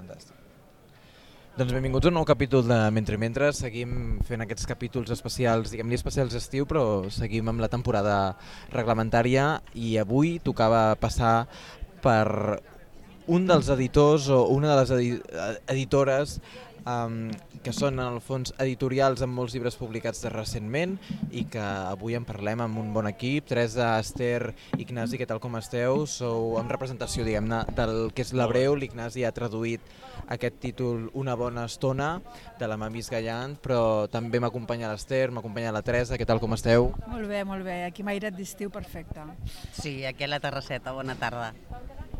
Fantàstic. Doncs benvinguts a un nou capítol de Mentre Mentre. Seguim fent aquests capítols especials, diguem-li especials estiu, però seguim amb la temporada reglamentària i avui tocava passar per un dels editors o una de les edi editores um, que són en el fons editorials amb molts llibres publicats de recentment i que avui en parlem amb un bon equip. Teresa, Esther, Ignasi, què tal com esteu? Sou en representació diguem-ne del que és l'Hebreu. L'Ignasi ha traduït aquest títol Una bona estona de la Mamis Gallant, però també m'acompanya l'Esther, m'acompanya la Teresa, què tal com esteu? Molt bé, molt bé. Aquí m'ha airet d'estiu perfecte. Sí, aquí a la terrasseta, bona tarda.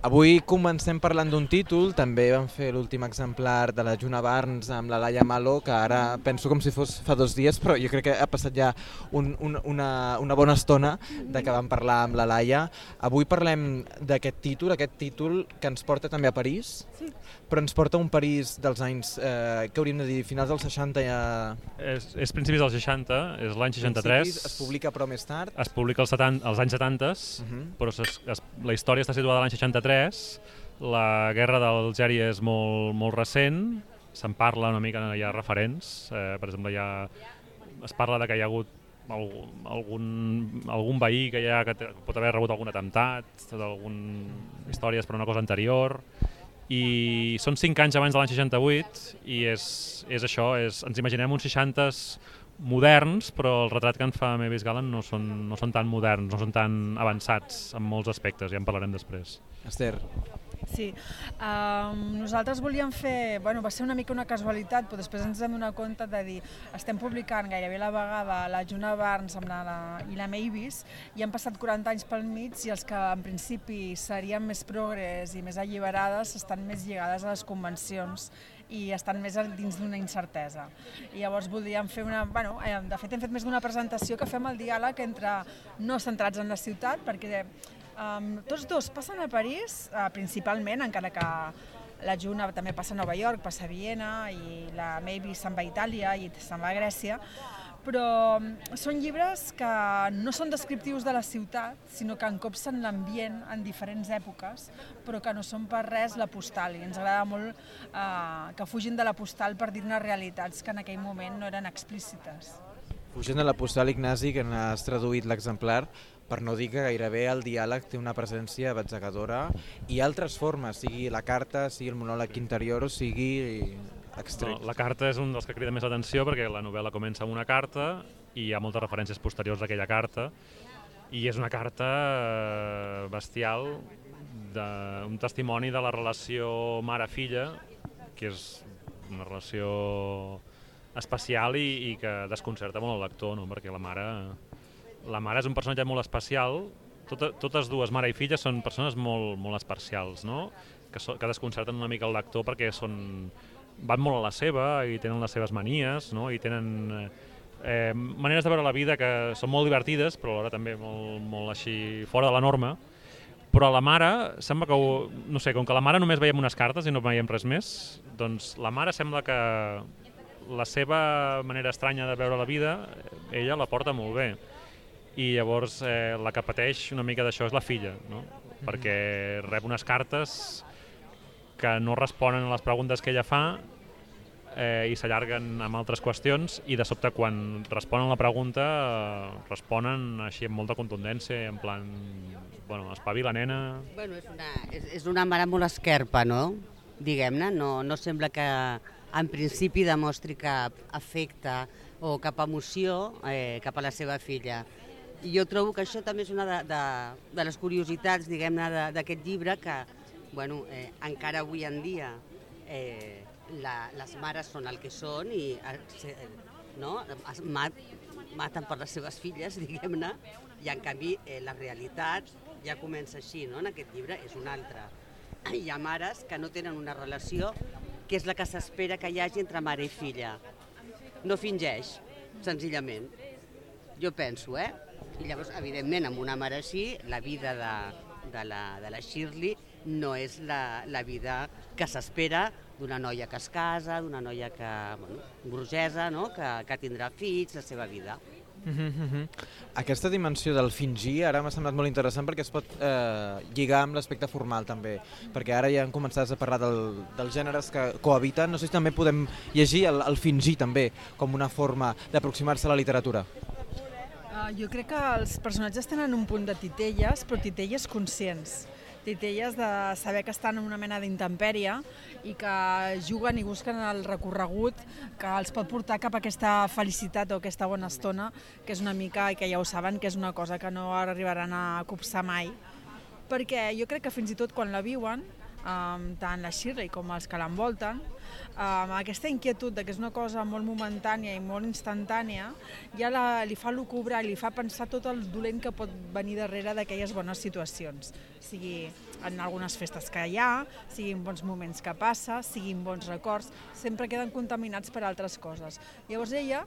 Avui comencem parlant d'un títol, també vam fer l'últim exemplar de la Juna Barnes amb la Laia Malo, que ara penso com si fos fa dos dies, però jo crec que ha passat ja un, un, una, una bona estona de que vam parlar amb la Laia. Avui parlem d'aquest títol, aquest títol que ens porta també a París, sí. Però ens porta a un París dels anys, eh, que hauríem de dir, finals dels 60 ja... És, és principis dels 60, és l'any 63. Principis, es publica però més tard. Es publica als, 70, als anys 70, uh -huh. però es, es, la història està situada a l'any 63 2003, la guerra d'Algèria és molt, molt recent, se'n parla una mica, hi ha referents, eh, per exemple, hi ha, es parla de que hi ha hagut algun, algun veí que, ha, que pot haver rebut algun atemptat, algun històries per una cosa anterior, i són 5 anys abans de l'any 68 i és, és això, és, ens imaginem uns 60 moderns, però el retrat que en fa Mavis Gallant no són, no són tan moderns, no són tan avançats en molts aspectes, ja en parlarem després. Esther. Sí, um, nosaltres volíem fer, bueno, va ser una mica una casualitat, però després ens vam donar compte de dir estem publicant gairebé la vegada la Juna Barnes amb la, la, i la Mavis i han passat 40 anys pel mig i els que en principi serien més progres i més alliberades estan més lligades a les convencions i estan més dins d'una incertesa. I llavors voldríem fer una... Bueno, eh, de fet hem fet més d'una presentació que fem el diàleg entre no centrats en la ciutat, perquè Um, tots dos passen a París, uh, principalment, encara que la Juna també passa a Nova York, passa a Viena, i la Maybe se'n va a Itàlia i se'n va a Grècia, però són llibres que no són descriptius de la ciutat, sinó que encopsen l'ambient en diferents èpoques, però que no són per res la postal, i ens agrada molt eh, que fugin de la postal per dir-ne realitats que en aquell moment no eren explícites. Fugint de la postal, Ignasi, que n'has traduït l'exemplar, per no dir que gairebé el diàleg té una presència batzegadora i altres formes, sigui la carta, sigui el monòleg interior o sigui extret. No, la carta és un dels que crida més atenció perquè la novel·la comença amb una carta i hi ha moltes referències posteriors a aquella carta i és una carta eh, bestial d'un testimoni de la relació mare-filla que és una relació especial i, i que desconcerta molt el lector, no? perquè la mare la mare és un personatge molt especial, Tot, totes dues, mare i filla, són persones molt, molt especials, no? que, so, que desconcerten una mica el lector perquè són, van molt a la seva i tenen les seves manies no? i tenen eh, maneres de veure la vida que són molt divertides però alhora també molt, molt així fora de la norma però la mare sembla que, no sé, com que la mare només veiem unes cartes i no veiem res més, doncs la mare sembla que la seva manera estranya de veure la vida, ella la porta molt bé i llavors eh, la que pateix una mica d'això és la filla, no? Mm-hmm. perquè rep unes cartes que no responen a les preguntes que ella fa eh, i s'allarguen amb altres qüestions i de sobte quan responen la pregunta eh, responen així amb molta contundència en plan, bueno, espavila nena... Bueno, és una, és, és una mare molt esquerpa, no? Diguem-ne, no, no sembla que en principi demostri cap afecte o cap emoció eh, cap a la seva filla. I jo trobo que això també és una de, de, de les curiositats, diguem-ne, d'aquest llibre, que bueno, eh, encara avui en dia eh, la, les mares són el que són i eh, no, es mat, maten per les seves filles, diguem-ne, i en canvi eh, la realitat ja comença així, no? en aquest llibre és una altra. Hi ha mares que no tenen una relació que és la que s'espera que hi hagi entre mare i filla. No fingeix, senzillament. Jo penso, eh? I llavors, evidentment, amb una mare així, la vida de, de, la, de la Shirley no és la, la vida que s'espera d'una noia que es casa, d'una noia que, bueno, burgesa, no? que, que tindrà fills, la seva vida. Uh -huh. Aquesta dimensió del fingir ara m'ha semblat molt interessant perquè es pot eh, lligar amb l'aspecte formal també, perquè ara ja han començat a parlar del, dels gèneres que cohabiten, no sé si també podem llegir el, el fingir també com una forma d'aproximar-se a la literatura. Uh, jo crec que els personatges tenen un punt de titelles, però titelles conscients titelles de saber que estan en una mena d'intempèrie i que juguen i busquen el recorregut que els pot portar cap a aquesta felicitat o aquesta bona estona, que és una mica, i que ja ho saben, que és una cosa que no arribaran a copsar mai. Perquè jo crec que fins i tot quan la viuen, um, tant la Shirley com els que l'envolten, um, aquesta inquietud de que és una cosa molt momentània i molt instantània, ja la, li fa lucubrar li fa pensar tot el dolent que pot venir darrere d'aquelles bones situacions. Sigui en algunes festes que hi ha, siguin bons moments que passa, siguin bons records, sempre queden contaminats per altres coses. Llavors ella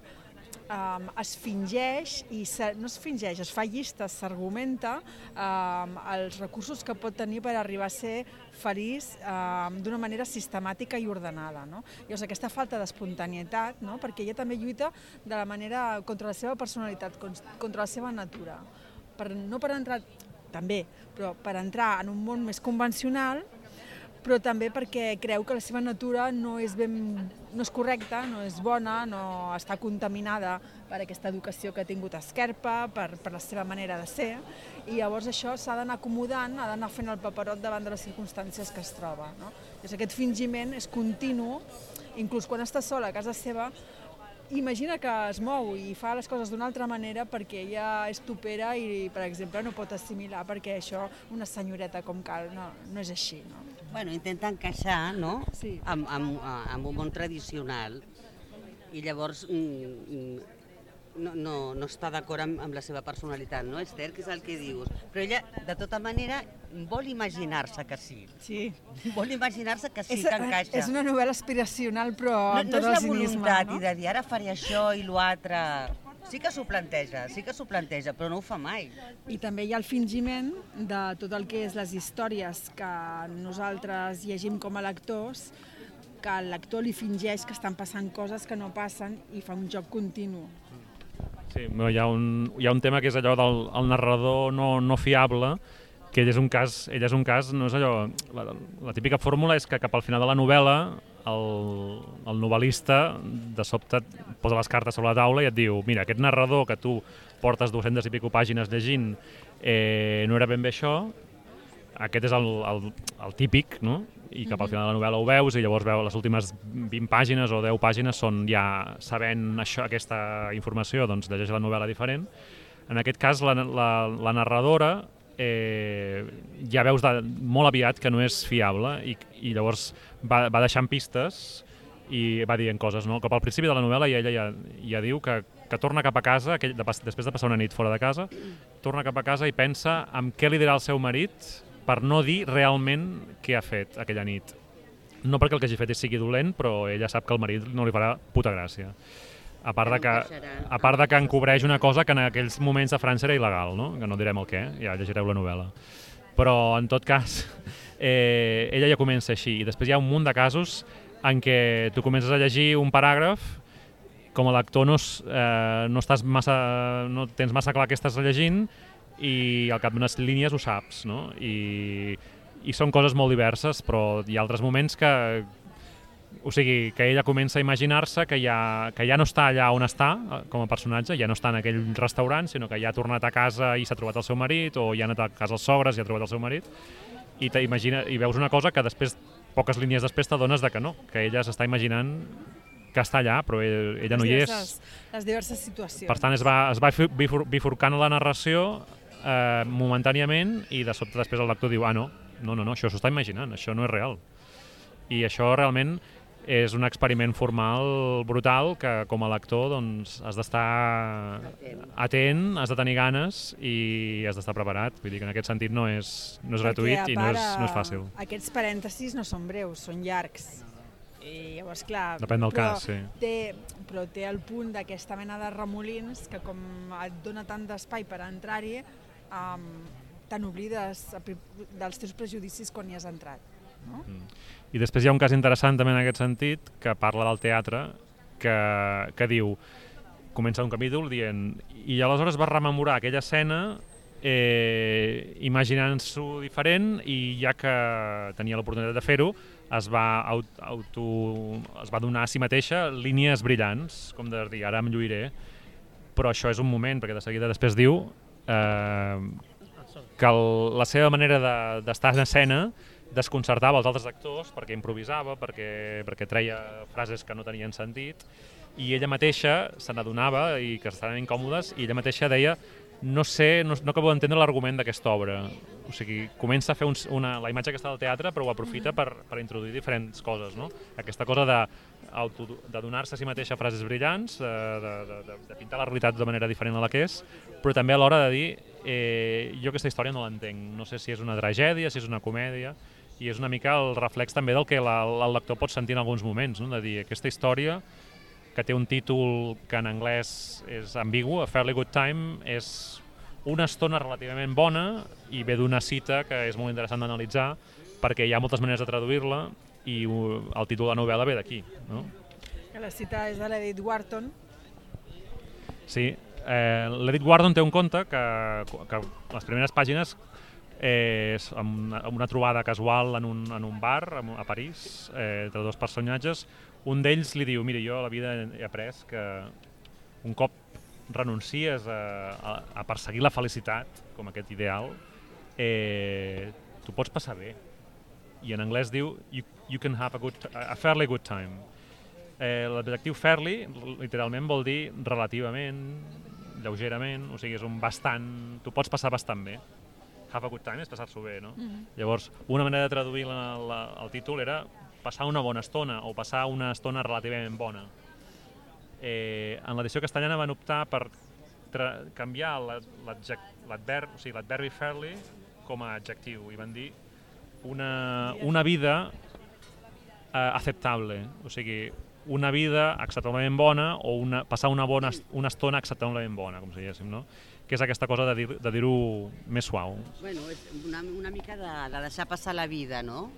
um, es fingeix, i se, no es fingeix, es fa llistes, s'argumenta um, els recursos que pot tenir per arribar a ser feliç um, d'una manera sistemàtica i ordenada. No? Llavors, aquesta falta d'espontanietat, no? perquè ella també lluita de la manera contra la seva personalitat, contra la seva natura. Per, no per entrar, també, però per entrar en un món més convencional, però també perquè creu que la seva natura no és, ben, no és correcta, no és bona, no està contaminada per aquesta educació que ha tingut Esquerpa, per, per la seva manera de ser, i llavors això s'ha d'anar acomodant, ha d'anar fent el paperot davant de les circumstàncies que es troba. No? Llavors aquest fingiment és continu, inclús quan està sola a casa seva, imagina que es mou i fa les coses d'una altra manera perquè ella és topera i, per exemple, no pot assimilar perquè això una senyoreta com cal no, no és així. No? Bueno, intenta encaixar no? sí. amb, amb, amb un món tradicional i llavors mm, mm no, no, no està d'acord amb, amb la seva personalitat, no, Esther? Que és el que dius. Però ella, de tota manera, vol imaginar-se que sí. Sí. Vol imaginar-se que sí, és, que encaixa. És una novel·la aspiracional, però no, amb tot no el cinisme. No és la voluntat no? i de dir ara faré això i l'altre... Sí que s'ho planteja, sí que s'ho planteja, però no ho fa mai. I també hi ha el fingiment de tot el que és les històries que nosaltres llegim com a lectors, que el lector li fingeix que estan passant coses que no passen i fa un joc continu. Sí, hi ha un, hi ha un tema que és allò del el narrador no, no fiable, que ell és un cas, ell és un cas, no és allò... La, la típica fórmula és que cap al final de la novel·la el, el novel·lista de sobte posa les cartes sobre la taula i et diu mira, aquest narrador que tu portes 200 i pico pàgines llegint eh, no era ben bé això, aquest és el, el, el típic, no? i cap al final de la novel·la ho veus i llavors veu les últimes 20 pàgines o 10 pàgines són ja sabent això, aquesta informació, doncs llegeix la novel·la diferent. En aquest cas, la, la, la narradora eh, ja veus de, molt aviat que no és fiable i, i llavors va, va deixant pistes i va dient coses. No? Cap al principi de la novel·la ja, ella ja, ja diu que, que torna cap a casa, aquell, de, després de passar una nit fora de casa, torna cap a casa i pensa en què li dirà el seu marit per no dir realment què ha fet aquella nit. No perquè el que hagi fet sigui dolent, però ella sap que el marit no li farà puta gràcia. A part, de que, a part de que encobreix una cosa que en aquells moments de França era il·legal, no? que no direm el què, ja llegireu la novel·la. Però, en tot cas, eh, ella ja comença així. I després hi ha un munt de casos en què tu comences a llegir un paràgraf com a lector no, eh, no, estàs massa, no tens massa clar què estàs llegint i al cap d'unes línies ho saps, no? I, I són coses molt diverses, però hi ha altres moments que, o sigui, que ella comença a imaginar-se que, ja, que ja no està allà on està eh, com a personatge, ja no està en aquell restaurant, sinó que ja ha tornat a casa i s'ha trobat el seu marit, o ja ha anat a casa els sogres i ha trobat el seu marit, i, imagina, i veus una cosa que després, poques línies després, t'adones de que no, que ella s'està imaginant que està allà, però ella no hi és. Les diverses situacions. Per tant, es va, es va bifurcant la narració eh, momentàniament i de sobte després el lector diu ah no, no, no, no això s'ho està imaginant, això no és real. I això realment és un experiment formal brutal que com a lector doncs, has d'estar atent, has de tenir ganes i has d'estar preparat. Vull dir que en aquest sentit no és, no és gratuït i no és, no és fàcil. Aquests parèntesis no són breus, són llargs. I llavors, clar... Depèn del cas, sí. Té, però té el punt d'aquesta mena de remolins que com et dona tant d'espai per entrar-hi, um, te n'oblides dels teus prejudicis quan hi has entrat. No? Mm. I després hi ha un cas interessant també en aquest sentit, que parla del teatre, que, que diu comença un capítol dient... I aleshores va rememorar aquella escena eh, imaginant-s'ho diferent i ja que tenia l'oportunitat de fer-ho, es va, auto, es va donar a si mateixa línies brillants, com de dir, ara em lluiré, però això és un moment, perquè de seguida després diu eh, que el, la seva manera d'estar de, en escena desconcertava els altres actors perquè improvisava, perquè, perquè treia frases que no tenien sentit i ella mateixa se n'adonava i que estaven incòmodes i ella mateixa deia no sé, no, no acabo d'entendre l'argument d'aquesta obra. O sigui, comença a fer un, una, la imatge que està al teatre, però ho aprofita per, per introduir diferents coses, no? Aquesta cosa de, auto, de donar-se a si mateixa frases brillants, de, de, de, de pintar la realitat de manera diferent a la que és, però també a l'hora de dir eh, jo aquesta història no l'entenc, no sé si és una tragèdia, si és una comèdia, i és una mica el reflex també del que la, el lector pot sentir en alguns moments, no? de dir aquesta història que té un títol que en anglès és ambigu, A Fairly Good Time, és una estona relativament bona i ve d'una cita que és molt interessant d'analitzar perquè hi ha moltes maneres de traduir-la i el títol de la novel·la ve d'aquí. No? La cita és de l'Edith Wharton. Sí, eh, l'Edith Wharton té un conte que, que les primeres pàgines eh, és una, una trobada casual en un, en un bar a París eh, entre dos personatges un d'ells li diu, mira, jo a la vida he après que un cop renuncies a, a, a perseguir la felicitat, com aquest ideal, eh, tu pots passar bé. I en anglès diu, you, you can have a, good, a fairly good time. Eh, L'adjectiu fairly, literalment, vol dir relativament, lleugerament, o sigui, és un bastant... Tu pots passar bastant bé. Have a good time és passar-s'ho bé, no? Mm -hmm. Llavors, una manera de traduir la, la, el títol era passar una bona estona o passar una estona relativament bona. Eh, en l'edició castellana van optar per canviar l'adverb, o sigui, l'adverbi fairly com a adjectiu i van dir una, una vida eh, acceptable, o sigui, una vida acceptablement bona o una, passar una, bona, una estona acceptablement bona, com si diguéssim, no? que és aquesta cosa de dir-ho dir, de més suau. Bueno, és una, una mica de, de deixar passar la vida, no?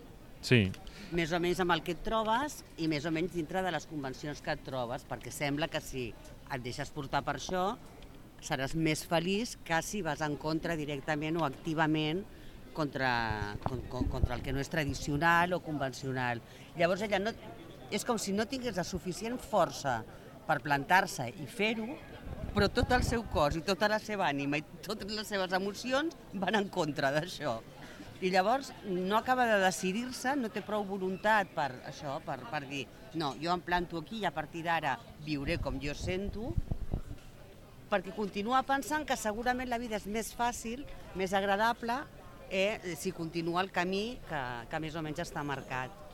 Sí. Més o menys amb el que et trobes i més o menys dintre de les convencions que et trobes, perquè sembla que si et deixes portar per això seràs més feliç que si vas en contra directament o activament contra, contra el que no és tradicional o convencional. Llavors ella no, és com si no tingués la suficient força per plantar-se i fer-ho, però tot el seu cos i tota la seva ànima i totes les seves emocions van en contra d'això i llavors no acaba de decidir-se, no té prou voluntat per això, per, per dir, no, jo em planto aquí i a partir d'ara viuré com jo sento, perquè continua pensant que segurament la vida és més fàcil, més agradable, eh, si continua el camí que, que més o menys està marcat.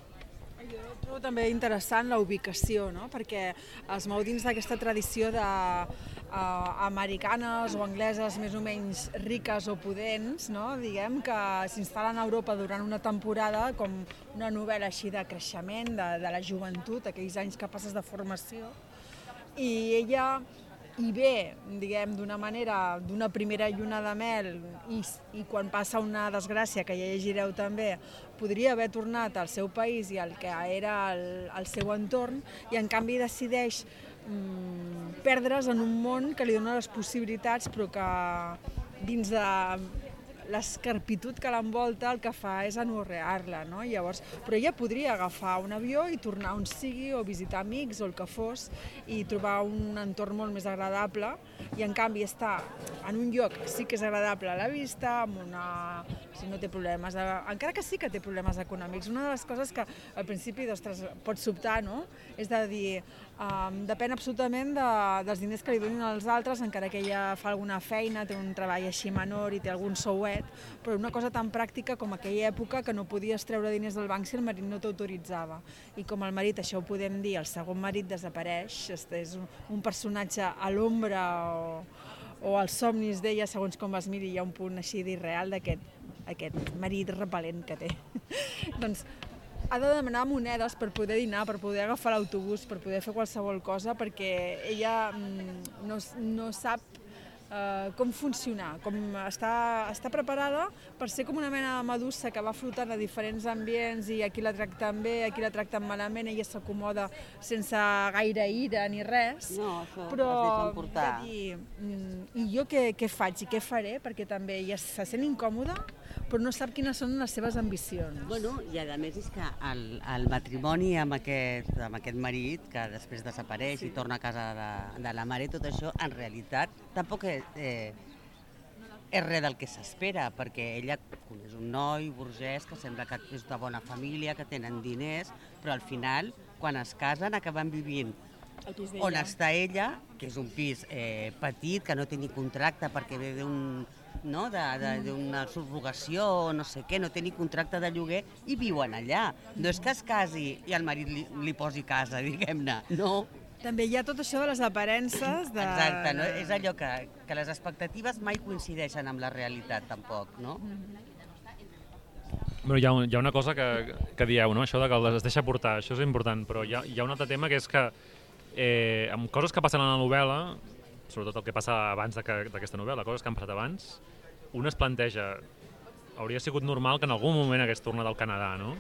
Trobo també interessant la ubicació, no? perquè es mou dins d'aquesta tradició de uh, americanes o angleses més o menys riques o pudents, no? diguem, que s'instal·len a Europa durant una temporada com una novel·la així de creixement, de, de la joventut, aquells anys que passes de formació, i ella hi ve, diguem, d'una manera, d'una primera lluna de mel i, i quan passa una desgràcia, que ja llegireu també, podria haver tornat al seu país i al que era el, el seu entorn i en canvi decideix mm, perdre's en un món que li dona les possibilitats però que dins de l'escarpitud que l'envolta el que fa és anorrear-la, no? Llavors, però ella podria agafar un avió i tornar on sigui o visitar amics o el que fos i trobar un entorn molt més agradable i en canvi està en un lloc sí que és agradable a la vista, amb una... si no té problemes, de... encara que sí que té problemes econòmics. Una de les coses que al principi ostres, pot sobtar no? és de dir um, depèn absolutament de, dels diners que li donin als altres, encara que ella fa alguna feina, té un treball així menor i té algun souet, però una cosa tan pràctica com aquella època que no podies treure diners del banc si el marit no t'autoritzava. I com el marit, això ho podem dir, el segon marit desapareix, és un, un personatge a l'ombra o, o als somnis d'ella, segons com es miri, hi ha un punt així d'irreal d'aquest aquest marit repel·lent que té. doncs ha de demanar monedes per poder dinar, per poder agafar l'autobús, per poder fer qualsevol cosa, perquè ella mm, no, no sap eh, com funcionar, com està, està preparada per ser com una mena de medusa que va flotant a diferents ambients i aquí la tracten bé, aquí la tracten malament, ella s'acomoda sense gaire ira ni res. No, això però es portar. dir, mm, i jo què, què faig i què faré? Perquè també ella se sent incòmoda, però no sap quines són les seves ambicions. Bueno, i a més és que el, el matrimoni amb aquest, amb aquest marit, que després desapareix sí. i torna a casa de, de la mare tot això, en realitat tampoc és, eh, és res del que s'espera, perquè ella és un noi burgès que sembla que és de bona família, que tenen diners, però al final, quan es casen, acaben vivint on està ella, que és un pis eh, petit, que no té ni contracte perquè ve d'un no? de, d'una subrogació o no sé què, no té ni contracte de lloguer i viuen allà. No és que es casi i el marit li, li posi casa, diguem-ne. No, També hi ha tot això de les aparences. De... exacte. No? És allò que, que les expectatives mai coincideixen amb la realitat, tampoc, no? Bueno, hi, ha, un- hi ha una cosa que, que dieu, no? això de que les deixa portar, això és important, però hi ha, hi ha un altre tema que és que eh, amb coses que passen a la novel·la, sobretot el que passa abans de que- d'aquesta novel·la, coses que han passat abans, un es planteja, hauria sigut normal que en algun moment hagués tornat al Canadà, no?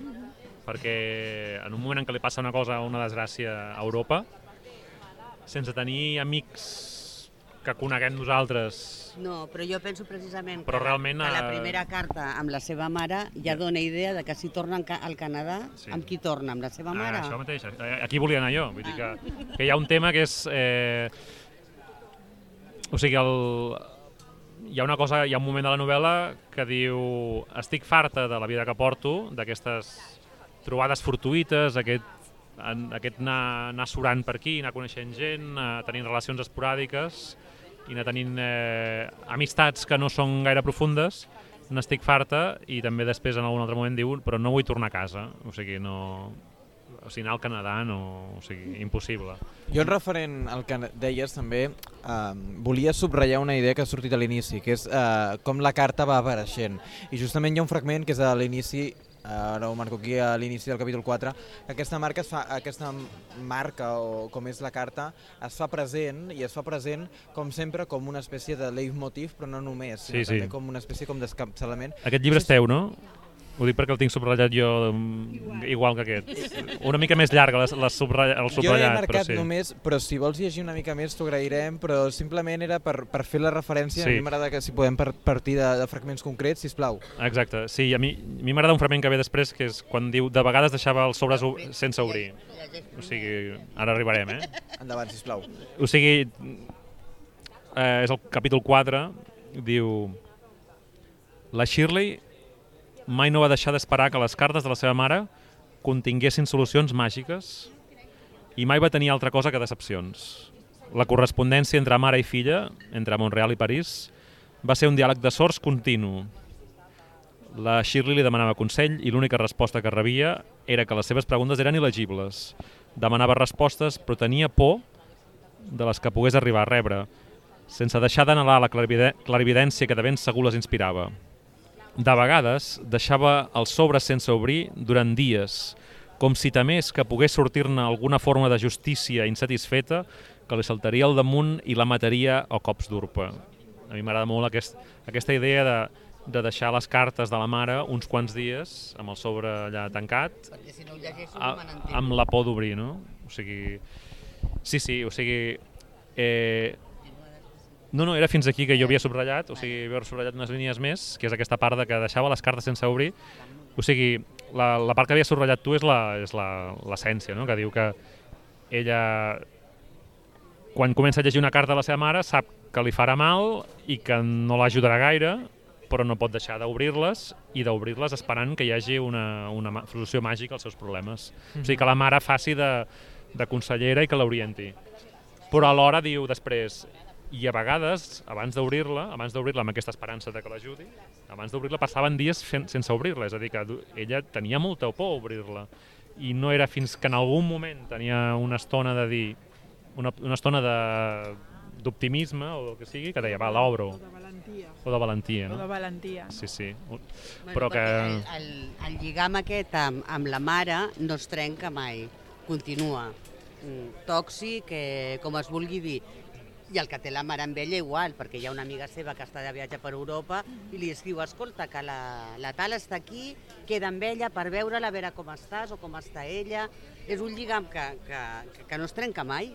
Perquè en un moment en què li passa una cosa, una desgràcia a Europa, sense tenir amics que coneguem nosaltres No, però jo penso precisament Però que, realment, que la eh, primera carta amb la seva mare ja dona idea de que si torna al Canadà, Sí. amb qui torna? Amb la seva mare? Ah, això mateix, aquí volia anar jo. Vull dir que, que hi ha un tema que és... Eh, o sigui, el, hi ha una cosa, hi ha un moment de la novel·la que diu estic farta de la vida que porto, d'aquestes trobades fortuïtes, aquest, aquest anar, anar surant per aquí, anar coneixent gent, anar tenint relacions esporàdiques i anar tenint eh, amistats que no són gaire profundes, n'estic farta i també després en algun altre moment diu però no vull tornar a casa, o sigui, no... O sigui, anar al Canadà, no... O sigui, impossible. Jo en referent al que deies també eh, volia subratllar una idea que ha sortit a l'inici, que és eh, com la carta va apareixent. I justament hi ha un fragment que és a l'inici eh, ara ho marco aquí a l'inici del capítol 4, que aquesta marca, es fa, aquesta marca o com és la carta es fa present i es fa present com sempre com una espècie de leitmotiv, però no només, sinó Sí, sí. també com una espècie com d'escapçalament. Aquest llibre és teu, no? Ho dic perquè el tinc subratllat jo mm, igual que aquest. Una mica més llarg el, el, subratlla, el Jo he subratllat, però marcat sí. només, però si vols llegir una mica més t'ho agrairem, però simplement era per, per fer la referència, Sí. a mi m'agrada que si podem par partir de, de fragments concrets, si plau. Exacte, sí, a mi a mi m'agrada un fragment que ve després, que és quan diu de vegades deixava els sobres ob- sense obrir. O sigui, ara arribarem, eh? Endavant, si plau. O sigui, eh, és el capítol 4, diu... La Shirley mai no va deixar d'esperar que les cartes de la seva mare continguessin solucions màgiques i mai va tenir altra cosa que decepcions. La correspondència entre mare i filla, entre Montreal i París, va ser un diàleg de sorts continu. La Shirley li demanava consell i l'única resposta que rebia era que les seves preguntes eren il·legibles. Demanava respostes però tenia por de les que pogués arribar a rebre, sense deixar d'anhelar la clarividència que de ben segur les inspirava. De vegades deixava els sobres sense obrir durant dies, com si temés que pogués sortir-ne alguna forma de justícia insatisfeta que li saltaria al damunt i la mataria a cops d'urpa. A mi m'agrada molt aquest, aquesta idea de, de deixar les cartes de la mare uns quants dies amb el sobre allà tancat Perquè si no ho llegeixo a, no amb la por d'obrir, no? O sigui, sí, sí, o sigui, eh, no, no, era fins aquí que jo havia subratllat, o sigui, havia subratllat unes línies més, que és aquesta part de que deixava les cartes sense obrir. O sigui, la, la part que havia subratllat tu és la- és la- l'essència, no? que diu que ella, quan comença a llegir una carta de la seva mare, sap que li farà mal i que no l'ajudarà gaire, però no pot deixar d'obrir-les i d'obrir-les esperant que hi hagi una, una solució màgica als seus problemes. O sigui, que la mare faci de, de consellera i que l'orienti. Però alhora diu després, i a vegades, abans d'obrir-la, abans d'obrir-la amb aquesta esperança de que l'ajudi, abans d'obrir-la passaven dies fent, sense obrir-la, és a dir, que ella tenia molta por a obrir-la. I no era fins que en algun moment tenia una estona de dir, una, una estona de d'optimisme o el que sigui, que deia, va, l'obro, O de valentia. o de valentia, O de no? valentia. Sí, sí. Bueno, Però que... El, el, el lligam aquest amb, amb la mare no es trenca mai, continua. Mm, Tòxic, eh, com es vulgui dir. I el que té la mare amb ella igual, perquè hi ha una amiga seva que està de viatge per Europa i li escriu, escolta, que la, la tal està aquí, queda amb ella per veure-la, a veure com estàs o com està ella. És un lligam que, que, que, no es trenca mai,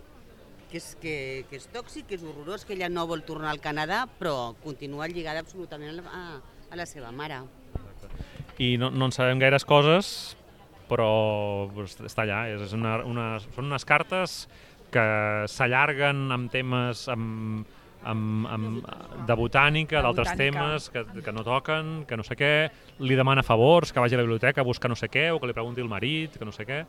que és, que, que és tòxic, que és horrorós, que ella no vol tornar al Canadà, però continua lligada absolutament a, a la seva mare. I no, no en sabem gaires coses, però està allà. És una, una, són unes cartes que s'allarguen amb temes amb, amb, amb, de botànica, De d'altres temes que, que no toquen, que no sé què, li demana favors, que vagi a la biblioteca a buscar no sé què, o que li pregunti el marit, que no sé què,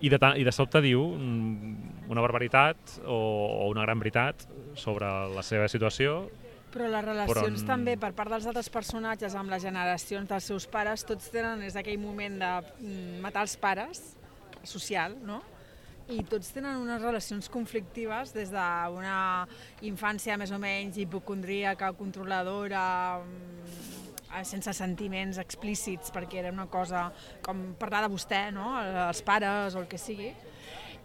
i de, i de sobte diu una barbaritat o, o una gran veritat sobre la seva situació. Però les relacions Però en- també per part dels altres personatges amb les generacions dels seus pares, tots tenen és aquell moment de mm, matar els pares, social, no? I tots tenen unes relacions conflictives des d'una infància més o menys hipocondríaca, controladora, mm, sense sentiments explícits, perquè era una cosa com parlar de vostè, no? els pares o el que sigui,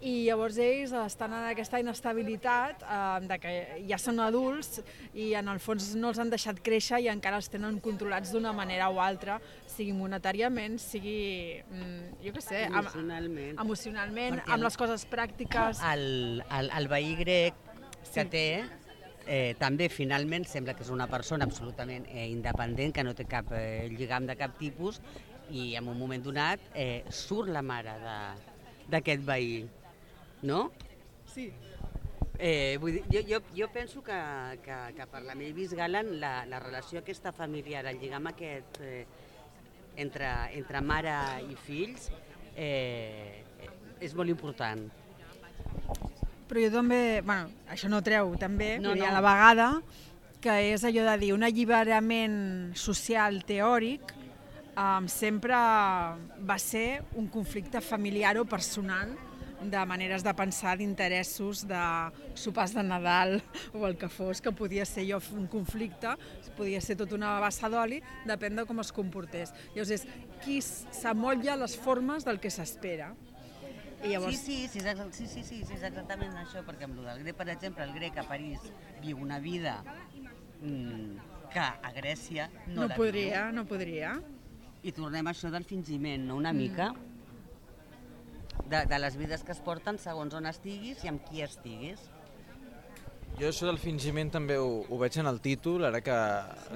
i llavors ells estan en aquesta inestabilitat eh, de que ja són adults i en el fons no els han deixat créixer i encara els tenen controlats d'una manera o altra, sigui monetàriament, sigui, mm, jo què sé, amb, Emocionalment. emocionalment, Perquè amb les coses pràctiques. El, el, el veí grec que Sí. té eh, també finalment sembla que és una persona absolutament eh, independent, que no té cap eh, lligam de cap tipus i en un moment donat eh, surt la mare d'aquest veí, no? Sí. Eh, vull dir, jo, jo, jo penso que, que, que per la Mavis Gallant la, la relació aquesta familiar, el lligam aquest eh, entre, entre mare i fills eh, és molt important. Però jo també, bueno, això no treu també, No, no, no. no. a la vegada, que és allò de dir un alliberament social teòric um, sempre va ser un conflicte familiar o personal de maneres de pensar, d'interessos, de sopars de Nadal o el que fos, que podia ser jo un conflicte, podia ser tota una bassa d'oli, depèn de com es comportés. Llavors és qui s'amotlla les formes del que s'espera. I llavors, Sí, sí, sí, sí, sí, sí, sí, és exactament això, perquè amb el del grec, per exemple, el grec a París viu una vida mm, que a Grècia no, no la podria, no podria. viu. I tornem a això del fingiment, no? Una mica de, de les vides que es porten segons on estiguis i amb qui estiguis. Jo això del fingiment també ho, ho veig en el títol, ara que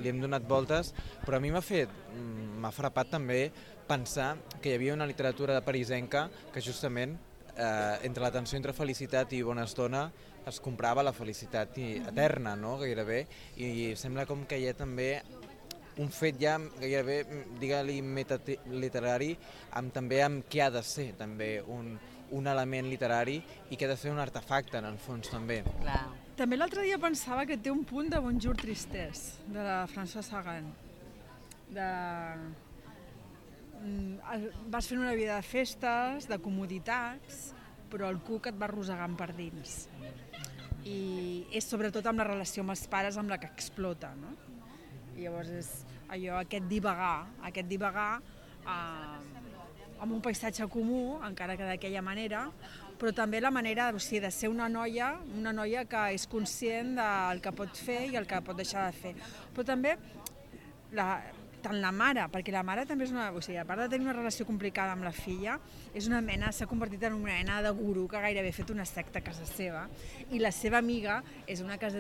li hem donat voltes, però a mi m'ha fet, mm, m'ha frapat també pensar que hi havia una literatura de parisenca que justament eh, entre la tensió entre felicitat i bona estona es comprava la felicitat i, eterna, no?, gairebé, i sembla com que hi ha també un fet ja gairebé, mm, digue-li, metaliterari, amb, també amb què ha de ser també un, un element literari i que ha de ser un artefacte, en el fons, també. Clar. També l'altre dia pensava que té un punt de Bonjour Tristesse, de la François Sagan. De... Mm, Vas fent una vida de festes, de comoditats, però el cuc et va arrossegant per dins. I és sobretot amb la relació amb els pares amb la que explota, no? I llavors és allò, aquest divagar, aquest divagar eh, amb un paisatge comú, encara que d'aquella manera, però també la manera o sigui, de ser una noia, una noia que és conscient del que pot fer i el que pot deixar de fer. Però també la, tant la mare, perquè la mare també és una... O sigui, a part de tenir una relació complicada amb la filla, és una mena, s'ha convertit en una mena de gurú que gairebé ha fet una secta a casa seva, i la seva amiga és una es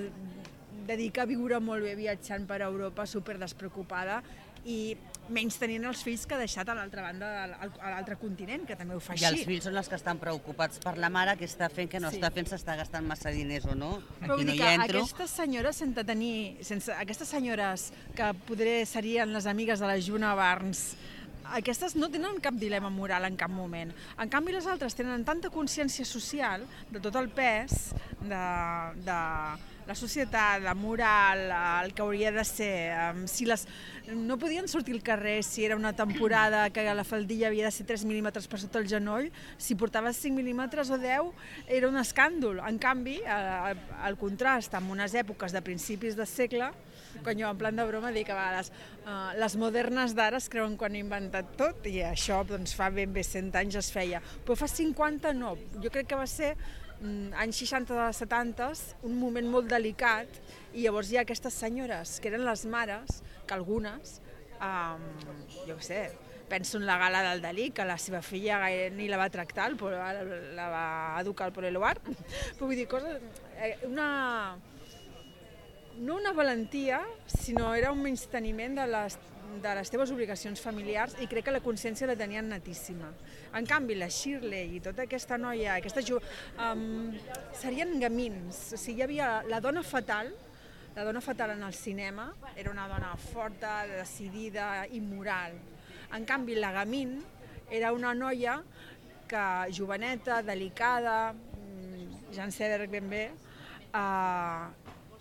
dedica a viure molt bé viatjant per Europa, super despreocupada, i menys tenint els fills que ha deixat a l'altra banda, a l'altre continent, que també ho fa I així. els fills són els que estan preocupats per la mare, que està fent, que no Sí. està fent, s'està gastant massa diners o no. Però Aquí no hi entro. aquestes senyores sense tenir, sense, aquestes senyores que podré serien les amigues de la Juna Barnes, aquestes no tenen cap dilema moral en cap moment. En canvi, les altres tenen tanta consciència social de tot el pes de, de la societat, la moral, el que hauria de ser, si les, no podien sortir al carrer si era una temporada que la faldilla havia de ser 3 mil·límetres per sota el genoll, si portaves 5 mil·límetres o 10 era un escàndol. En canvi, eh, el contrast amb unes èpoques de principis de segle, quan jo en plan de broma dic a vegades uh, les modernes d'ara es creuen quan han inventat tot i això doncs, fa ben bé 100 anys es feia, però fa 50 no. Jo crec que va ser anys 60-70, un moment molt delicat, i llavors hi ha aquestes senyores, que eren les mares, que algunes, um, jo què sé, penso en la gala del Dalí, que la seva filla ni la va tractar, el, la va educar al Poleloar. Però vull dir, coses, eh, una, no una valentia, sinó era un menysteniment de les, de les teves obligacions familiars i crec que la consciència la tenien natíssima. En canvi, la Shirley i tota aquesta noia, aquesta jo, um, serien gamins. O sigui, hi havia la dona fatal, la dona fatal en el cinema, era una dona forta, decidida, immoral. En canvi, la Gamin era una noia que joveneta, delicada, mm, ja en sé ben bé, eh,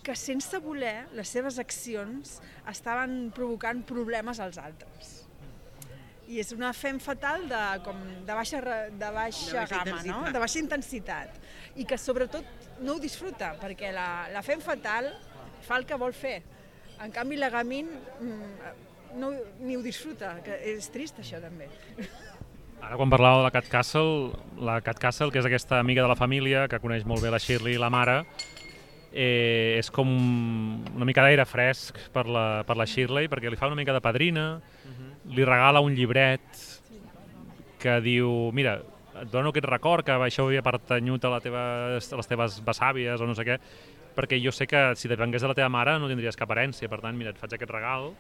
que sense voler les seves accions estaven provocant problemes als altres. I és una fem fatal de, com, de baixa, de baixa, de baixa gamma, no? de baixa intensitat. I que sobretot no ho disfruta, perquè la, la fem fatal fa el que vol fer. En canvi, la Gamin mm, no, ni ho disfruta, que és trist això també. Ara quan parlava de la Cat Castle, la Cat Castle, que és aquesta amiga de la família, que coneix molt bé la Shirley i la mare, eh, és com una mica d'aire fresc per la, per la Shirley, perquè li fa una mica de padrina, uh -huh. li regala un llibret que diu, mira, et dono aquest record que això havia pertanyut a, la teva, a les teves besàvies o no sé què, perquè jo sé que si depengués de la teva mare no tindries cap herència, per tant, mira, et faig aquest regal,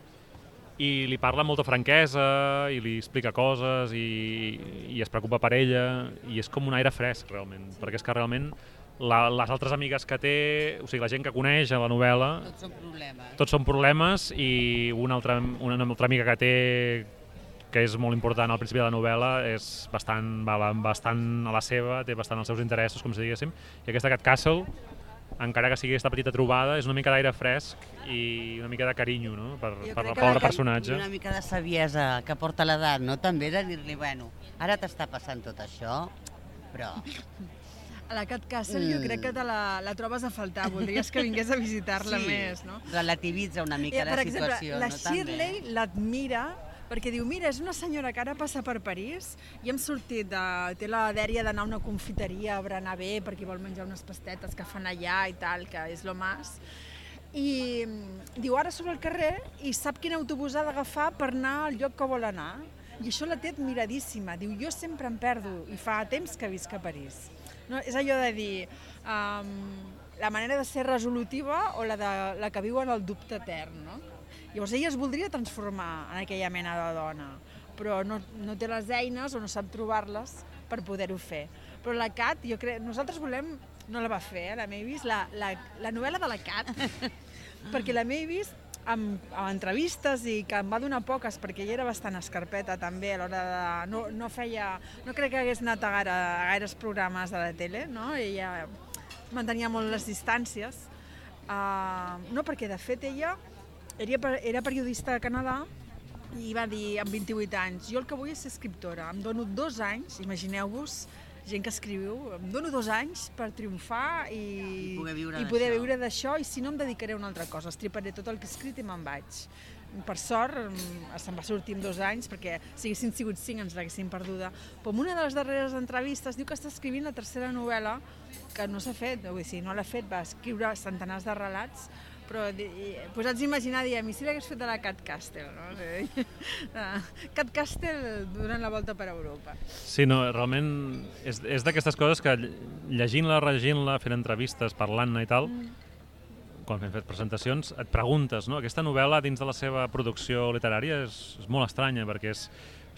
i li parla amb molta franquesa i li explica coses i, i es preocupa per ella i és com un aire fresc realment, perquè és que realment la, les altres amigues que té, o sigui, la gent que coneix a la novel·la... Tots són problemes. Tots són problemes i una altra, una altra amiga que té que és molt important al principi de la novel·la, és bastant, va, bastant a la seva, té bastant els seus interessos, com si diguéssim, i aquesta Cat Castle, encara que sigui aquesta petita trobada, és una mica d'aire fresc i una mica de carinyo no? per, per el pobre personatge. una mica de saviesa que porta l'edat, no? també de dir-li, bueno, ara t'està passant tot això, però a la Cat Castle mm. jo crec que te la, la trobes a faltar, voldries que vingués a visitar-la sí. més, no? relativitza una mica eh, la exemple, situació. la Shirley l'admira perquè diu, mira, és una senyora que ara passa per París i hem sortit, de, té la dèria d'anar a una confiteria a berenar bé perquè vol menjar unes pastetes que fan allà i tal, que és lo mas. I mm, diu, ara sobre el carrer i sap quin autobús ha d'agafar per anar al lloc que vol anar. I això la té admiradíssima. Diu, jo sempre em perdo i fa temps que visc a París. No, és allò de dir, um, la manera de ser resolutiva o la, de, la que viu en el dubte etern, no? Llavors ella es voldria transformar en aquella mena de dona, però no, no té les eines o no sap trobar-les per poder-ho fer. Però la Cat, jo crec, nosaltres volem, no la va fer, eh, la Mavis, la, la, la novel·la de la Cat, perquè la Mavis amb, amb entrevistes i que em va donar poques perquè ella era bastant escarpeta també a l'hora de... No, no feia... No crec que hagués anat a, gaire, a gaires programes de la tele, no? Ella mantenia molt les distàncies. Uh, no, perquè de fet ella era, era periodista a Canadà i va dir amb 28 anys, jo el que vull és ser escriptora, em dono dos anys, imagineu-vos, gent que escriu, em dono dos anys per triomfar i, I poder viure i poder viure d'això i si no em dedicaré a una altra cosa, estriparé tot el que he escrit i me'n vaig. Per sort, se'n va sortir en dos anys, perquè si haguessin sigut cinc ens l'haguessin perduda. Però en una de les darreres entrevistes diu que està escrivint la tercera novel·la que no s'ha fet, vull dir, no l'ha fet, va escriure centenars de relats, però posats a imaginar, diem, i si l'hagués fet a la Cat Castle, no? Cat Castle donant la volta per Europa. Sí, no, realment és, és d'aquestes coses que llegint-la, regint-la, fent entrevistes, parlant-ne i tal, mm. quan hem fet presentacions, et preguntes, no? Aquesta novel·la dins de la seva producció literària és, és molt estranya, perquè és...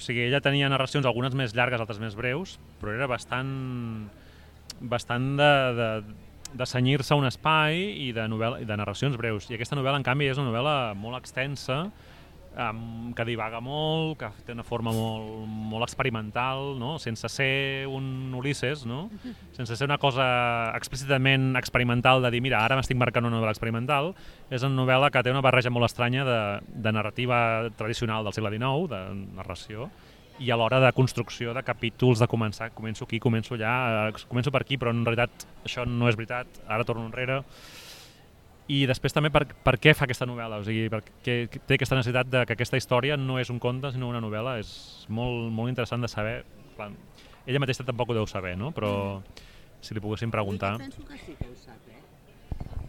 O sigui, ella tenia narracions, algunes més llargues, altres més breus, però era bastant bastant de, de, de senyir-se un espai i de, novel·la, i de narracions breus. I aquesta novel·la, en canvi, és una novel·la molt extensa, um, que divaga molt, que té una forma molt, molt experimental, no? sense ser un Ulisses, no? sense ser una cosa explícitament experimental de dir, mira, ara m'estic marcant una novel·la experimental, és una novel·la que té una barreja molt estranya de, de narrativa tradicional del segle XIX, de narració, i a l'hora de construcció de capítols, de començar, començo aquí, començo allà, eh, començo per aquí, però en realitat això no és veritat, ara torno enrere. I després també per, per què fa aquesta novel·la, o sigui, perquè té aquesta necessitat de que aquesta història no és un conte, sinó una novel·la, és molt, molt interessant de saber. Clar, ella mateixa tampoc ho deu saber, no? però si li poguéssim preguntar. Jo penso que sí que ho sap, eh?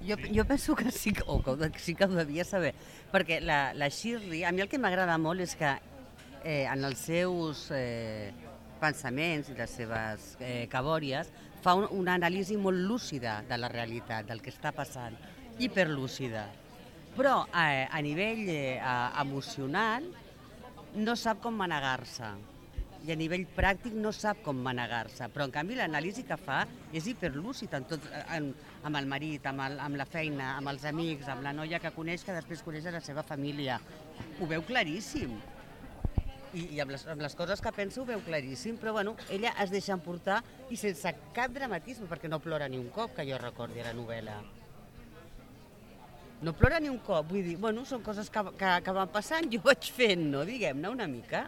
Jo, jo penso que sí o que, sí que ho devia saber, perquè la, la Shirley, a mi el que m'agrada molt és que eh, en els seus eh, pensaments i les seves eh, cabòries fa un, una anàlisi molt lúcida de la realitat, del que està passant, hiperlúcida. Però eh, a nivell eh, emocional no sap com manegar-se i a nivell pràctic no sap com manegar-se, però en canvi l'anàlisi que fa és hiperlúcid en tot, en, amb el marit, amb, el, amb la feina, amb els amics, amb la noia que coneix que després coneix la seva família. Ho veu claríssim. I, i amb, les, amb les coses que pensa ho veu claríssim, però bueno, ella es deixa emportar i sense cap dramatisme, perquè no plora ni un cop, que jo recordi la novel·la. No plora ni un cop, vull dir, bueno, són coses que, que, que van passant, jo vaig fent, no, diguem-ne, una mica.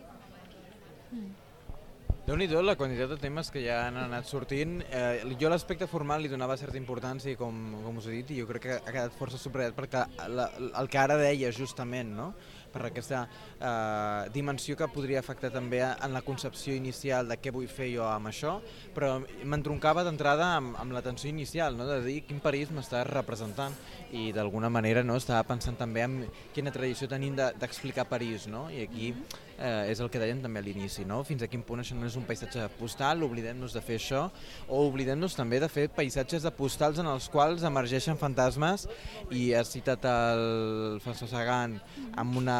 déu nhi la quantitat de temes que ja han anat sortint. Eh, jo l'aspecte formal li donava certa importància, com, com us he dit, i jo crec que ha quedat força subratllat perquè la, el que ara deia justament, no? Per aquesta eh, dimensió que podria afectar també en la concepció inicial de què vull fer jo amb això, però m'entroncava d'entrada amb, amb l'atenció inicial, no? de dir quin país m'estàs representant i d'alguna manera no? estava pensant també en quina tradició tenim de- d'explicar París, no? i aquí eh, és el que dèiem també a l'inici, no? fins a quin punt això no és un paisatge postal, oblidem-nos de fer això, o oblidem-nos també de fer paisatges de postals en els quals emergeixen fantasmes, i has citat el François Sagan amb una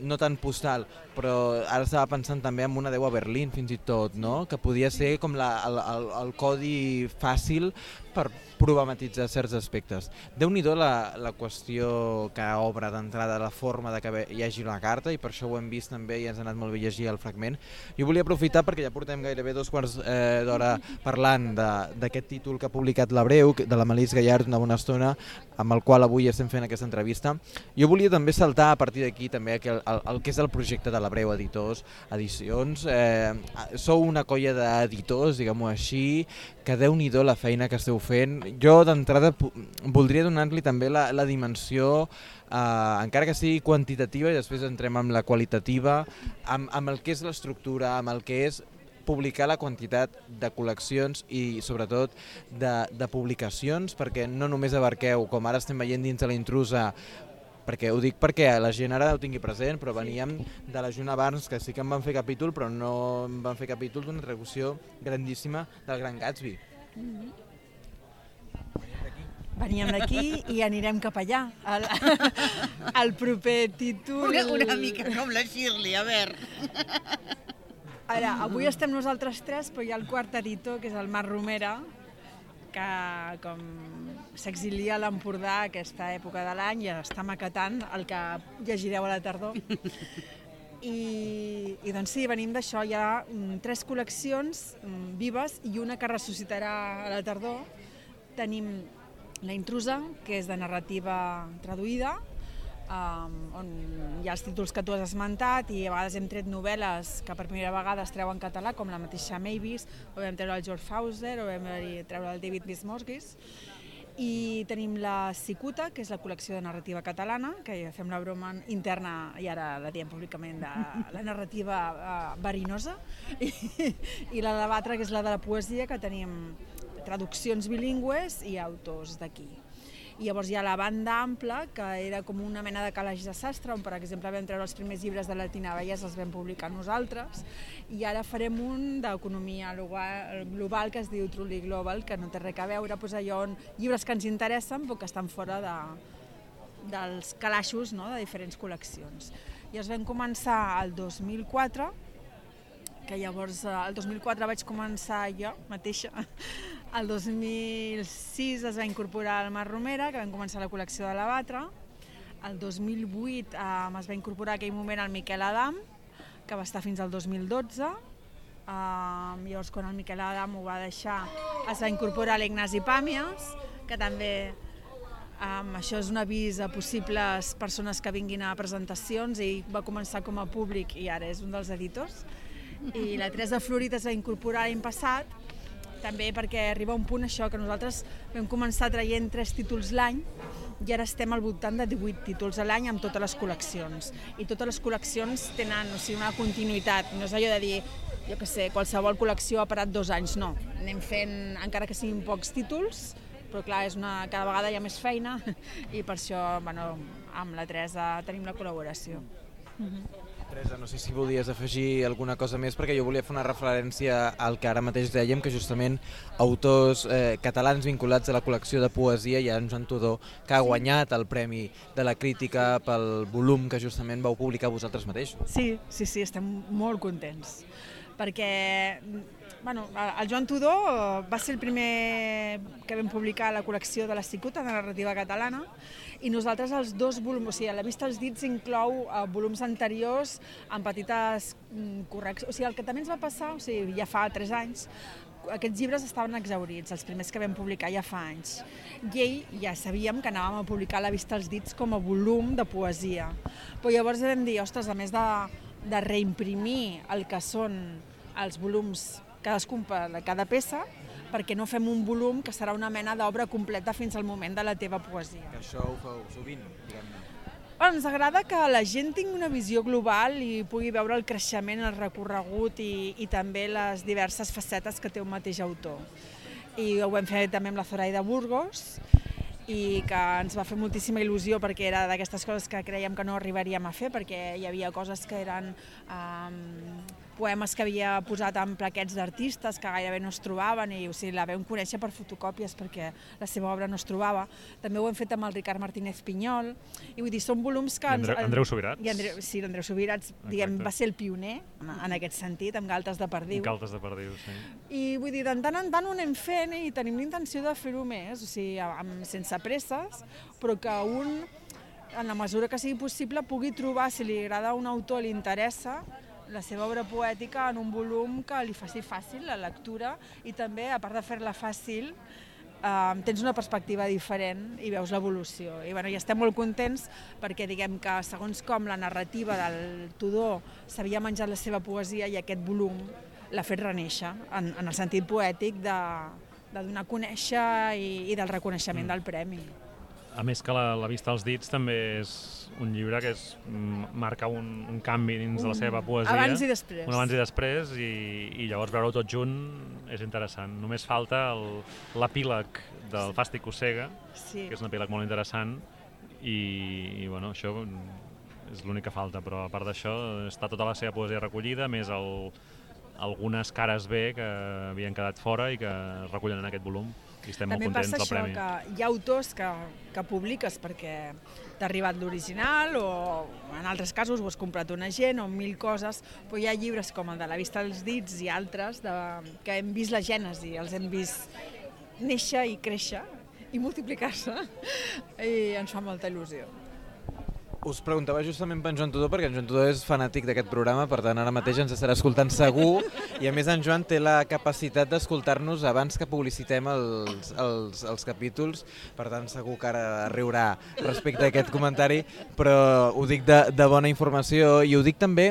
no tan postal, però ara estava pensant també en una Déu a Berlín fins i tot, no? que podia ser com la, el, el, el codi fàcil per problematitzar certs aspectes. Déu-n'hi-do la, la qüestió que obre d'entrada la forma de que hi hagi la carta i per això ho hem vist també i ens ha anat molt bé llegir el fragment. Jo volia aprofitar perquè ja portem gairebé dos quarts eh, d'hora parlant d'aquest títol que ha publicat l'Abreu, de la Melís Gallard una bona estona, amb el qual avui estem fent aquesta entrevista. Jo volia també saltar a partir d'aquí també el, el, el que és el projecte de l'Abreu Editors, Edicions. Eh, sou una colla d'editors, diguem-ho així, que déu nhi la feina que esteu fent. Jo d'entrada voldria donar-li també la, la dimensió Uh, encara que sigui quantitativa i després entrem amb la qualitativa, amb, amb el que és l'estructura, amb el que és publicar la quantitat de col·leccions i sobretot de, de publicacions perquè no només abarqueu, com ara estem veient dins de la intrusa, perquè ho dic perquè la gent ara ho tingui present, però veníem de la Juna Barnes, que sí que en van fer capítol, però no en van fer capítol d'una traducció grandíssima del Gran Gatsby. Veníem d'aquí i anirem cap allà. El, el proper títol... Una, una mica com la Shirley, a veure. Ara, avui estem nosaltres tres, però hi ha el quart editor, que és el Marc Romera, que com s'exilia a l'Empordà aquesta època de l'any i està maquetant el que llegireu a la tardor. I, i doncs sí, venim d'això. Hi ha mm, tres col·leccions mm, vives i una que ressuscitarà a la tardor. Tenim La intrusa, que és de narrativa traduïda, um, on hi ha els títols que tu has esmentat i a vegades hem tret novel·les que per primera vegada es treuen en català, com la mateixa Mavis, o vam treure el George Fauser, o vam treure el David Bismorgis. I tenim la Cicuta, que és la col·lecció de narrativa catalana, que ja fem la broma interna i ara la diem públicament de la narrativa uh, verinosa, i, i la de l'altra, que és la de la poesia, que tenim traduccions bilingües i autors d'aquí. I llavors hi ha la banda ampla, que era com una mena de calaix de sastre, on per exemple vam treure els primers llibres de la Tina Vallès, els vam publicar nosaltres, i ara farem un d'economia global, que es diu Truly Global, que no té res a veure, doncs allò on llibres que ens interessen però que estan fora de, dels calaixos no? de diferents col·leccions. I els vam començar el 2004, que llavors eh, el 2004 vaig començar jo mateixa. El 2006 es va incorporar el Mar Romera, que vam començar la col·lecció de la Batra. El 2008 eh, es va incorporar aquell moment el Miquel Adam, que va estar fins al 2012. Um, llavors, quan el Miquel Adam ho va deixar, es va incorporar l'Ignasi Pàmies, que també Um, això és un avís a possibles persones que vinguin a presentacions i va començar com a públic i ara és un dels editors. I la Teresa Florit es va incorporar l'any passat també perquè arriba un punt això, que nosaltres vam començar traient tres títols l'any i ara estem al voltant de 18 títols a l'any amb totes les col·leccions. I totes les col·leccions tenen o sigui, una continuïtat, no és allò de dir jo que sé, qualsevol col·lecció ha parat dos anys, no. Anem fent, encara que siguin pocs títols, però clar, és una, cada vegada hi ha més feina i per això bueno, amb la Teresa tenim la col·laboració. Mm -hmm. Teresa, no sé si volies afegir alguna cosa més, perquè jo volia fer una referència al que ara mateix dèiem, que justament autors eh, catalans vinculats a la col·lecció de poesia, hi ha en Joan Tudor, que ha guanyat el Premi de la Crítica pel volum que justament vau publicar vosaltres mateixos. Sí, sí, sí, estem molt contents perquè bueno, el Joan Tudó va ser el primer que vam publicar la col·lecció de la Cicuta, de narrativa catalana, i nosaltres els dos volums, o sigui, a la vista dels dits inclou uh, volums anteriors amb petites mm, correccions. O sigui, el que també ens va passar, o sigui, ja fa tres anys, aquests llibres estaven exaurits, els primers que vam publicar ja fa anys. I ell ja sabíem que anàvem a publicar la vista dels dits com a volum de poesia. Però llavors vam dir, ostres, a més de, de reimprimir el que són els volums cadascun per cada peça, perquè no fem un volum que serà una mena d'obra completa fins al moment de la teva poesia. Que això ho feu sovint, diguem-ne. Bueno, ens agrada que la gent tingui una visió global i pugui veure el creixement, el recorregut i, i també les diverses facetes que té un mateix autor. I ho vam fer també amb la Zoraida Burgos, i que ens va fer moltíssima il·lusió perquè era d'aquestes coses que creiem que no arribaríem a fer perquè hi havia coses que eren um, poemes que havia posat en plaquets d'artistes que gairebé no es trobaven i o sigui, la vam conèixer per fotocòpies perquè la seva obra no es trobava. També ho hem fet amb el Ricard Martínez Pinyol i vull dir, són volums que... I Andreu, Andreu Subirats. I Andreu, sí, l'Andreu Subirats diguem, va ser el pioner en, aquest sentit, amb Galtes de Perdiu. Galtes de Perdiu, sí. I vull dir, de tant en tant ho anem fent i tenim l'intenció de fer-ho més, o sigui, amb, sense presses, però que un en la mesura que sigui possible, pugui trobar, si li agrada un autor, li interessa, la seva obra poètica en un volum que li faci fàcil la lectura i també, a part de fer-la fàcil, eh, tens una perspectiva diferent i veus l'evolució. I, bueno, I estem molt contents perquè diguem que segons com la narrativa del Tudor s'havia menjat la seva poesia i aquest volum l'ha fet reneixer en, en el sentit poètic de, de donar a conèixer i, i del reconeixement mm. del premi. A més que la, la vista als dits també és un llibre que és, marca un, un canvi dins de la seva poesia. Abans i després. Un abans i després, i, i llavors veure-ho tot junt és interessant. Només falta l'epíleg del sí. Fàstic Ossega, sí. que és un epíleg molt interessant, i, i bueno, això és l'únic que falta, però a part d'això està tota la seva poesia recollida, més el, algunes cares B que havien quedat fora i que es recullen en aquest volum i estem També molt contents del premi. També passa això, que hi ha autors que, que publiques perquè t'ha arribat l'original o en altres casos ho has comprat una gent o mil coses, però hi ha llibres com el de la vista dels dits i altres de, que hem vist la gènesi, els hem vist néixer i créixer i multiplicar-se i ens fa molta il·lusió. Us preguntava justament per en Joan Tudor, perquè en Joan Tudor és fanàtic d'aquest programa, per tant ara mateix ens estarà escoltant segur, i a més en Joan té la capacitat d'escoltar-nos abans que publicitem els, els, els capítols, per tant segur que ara riurà respecte a aquest comentari, però ho dic de, de bona informació. I ho dic també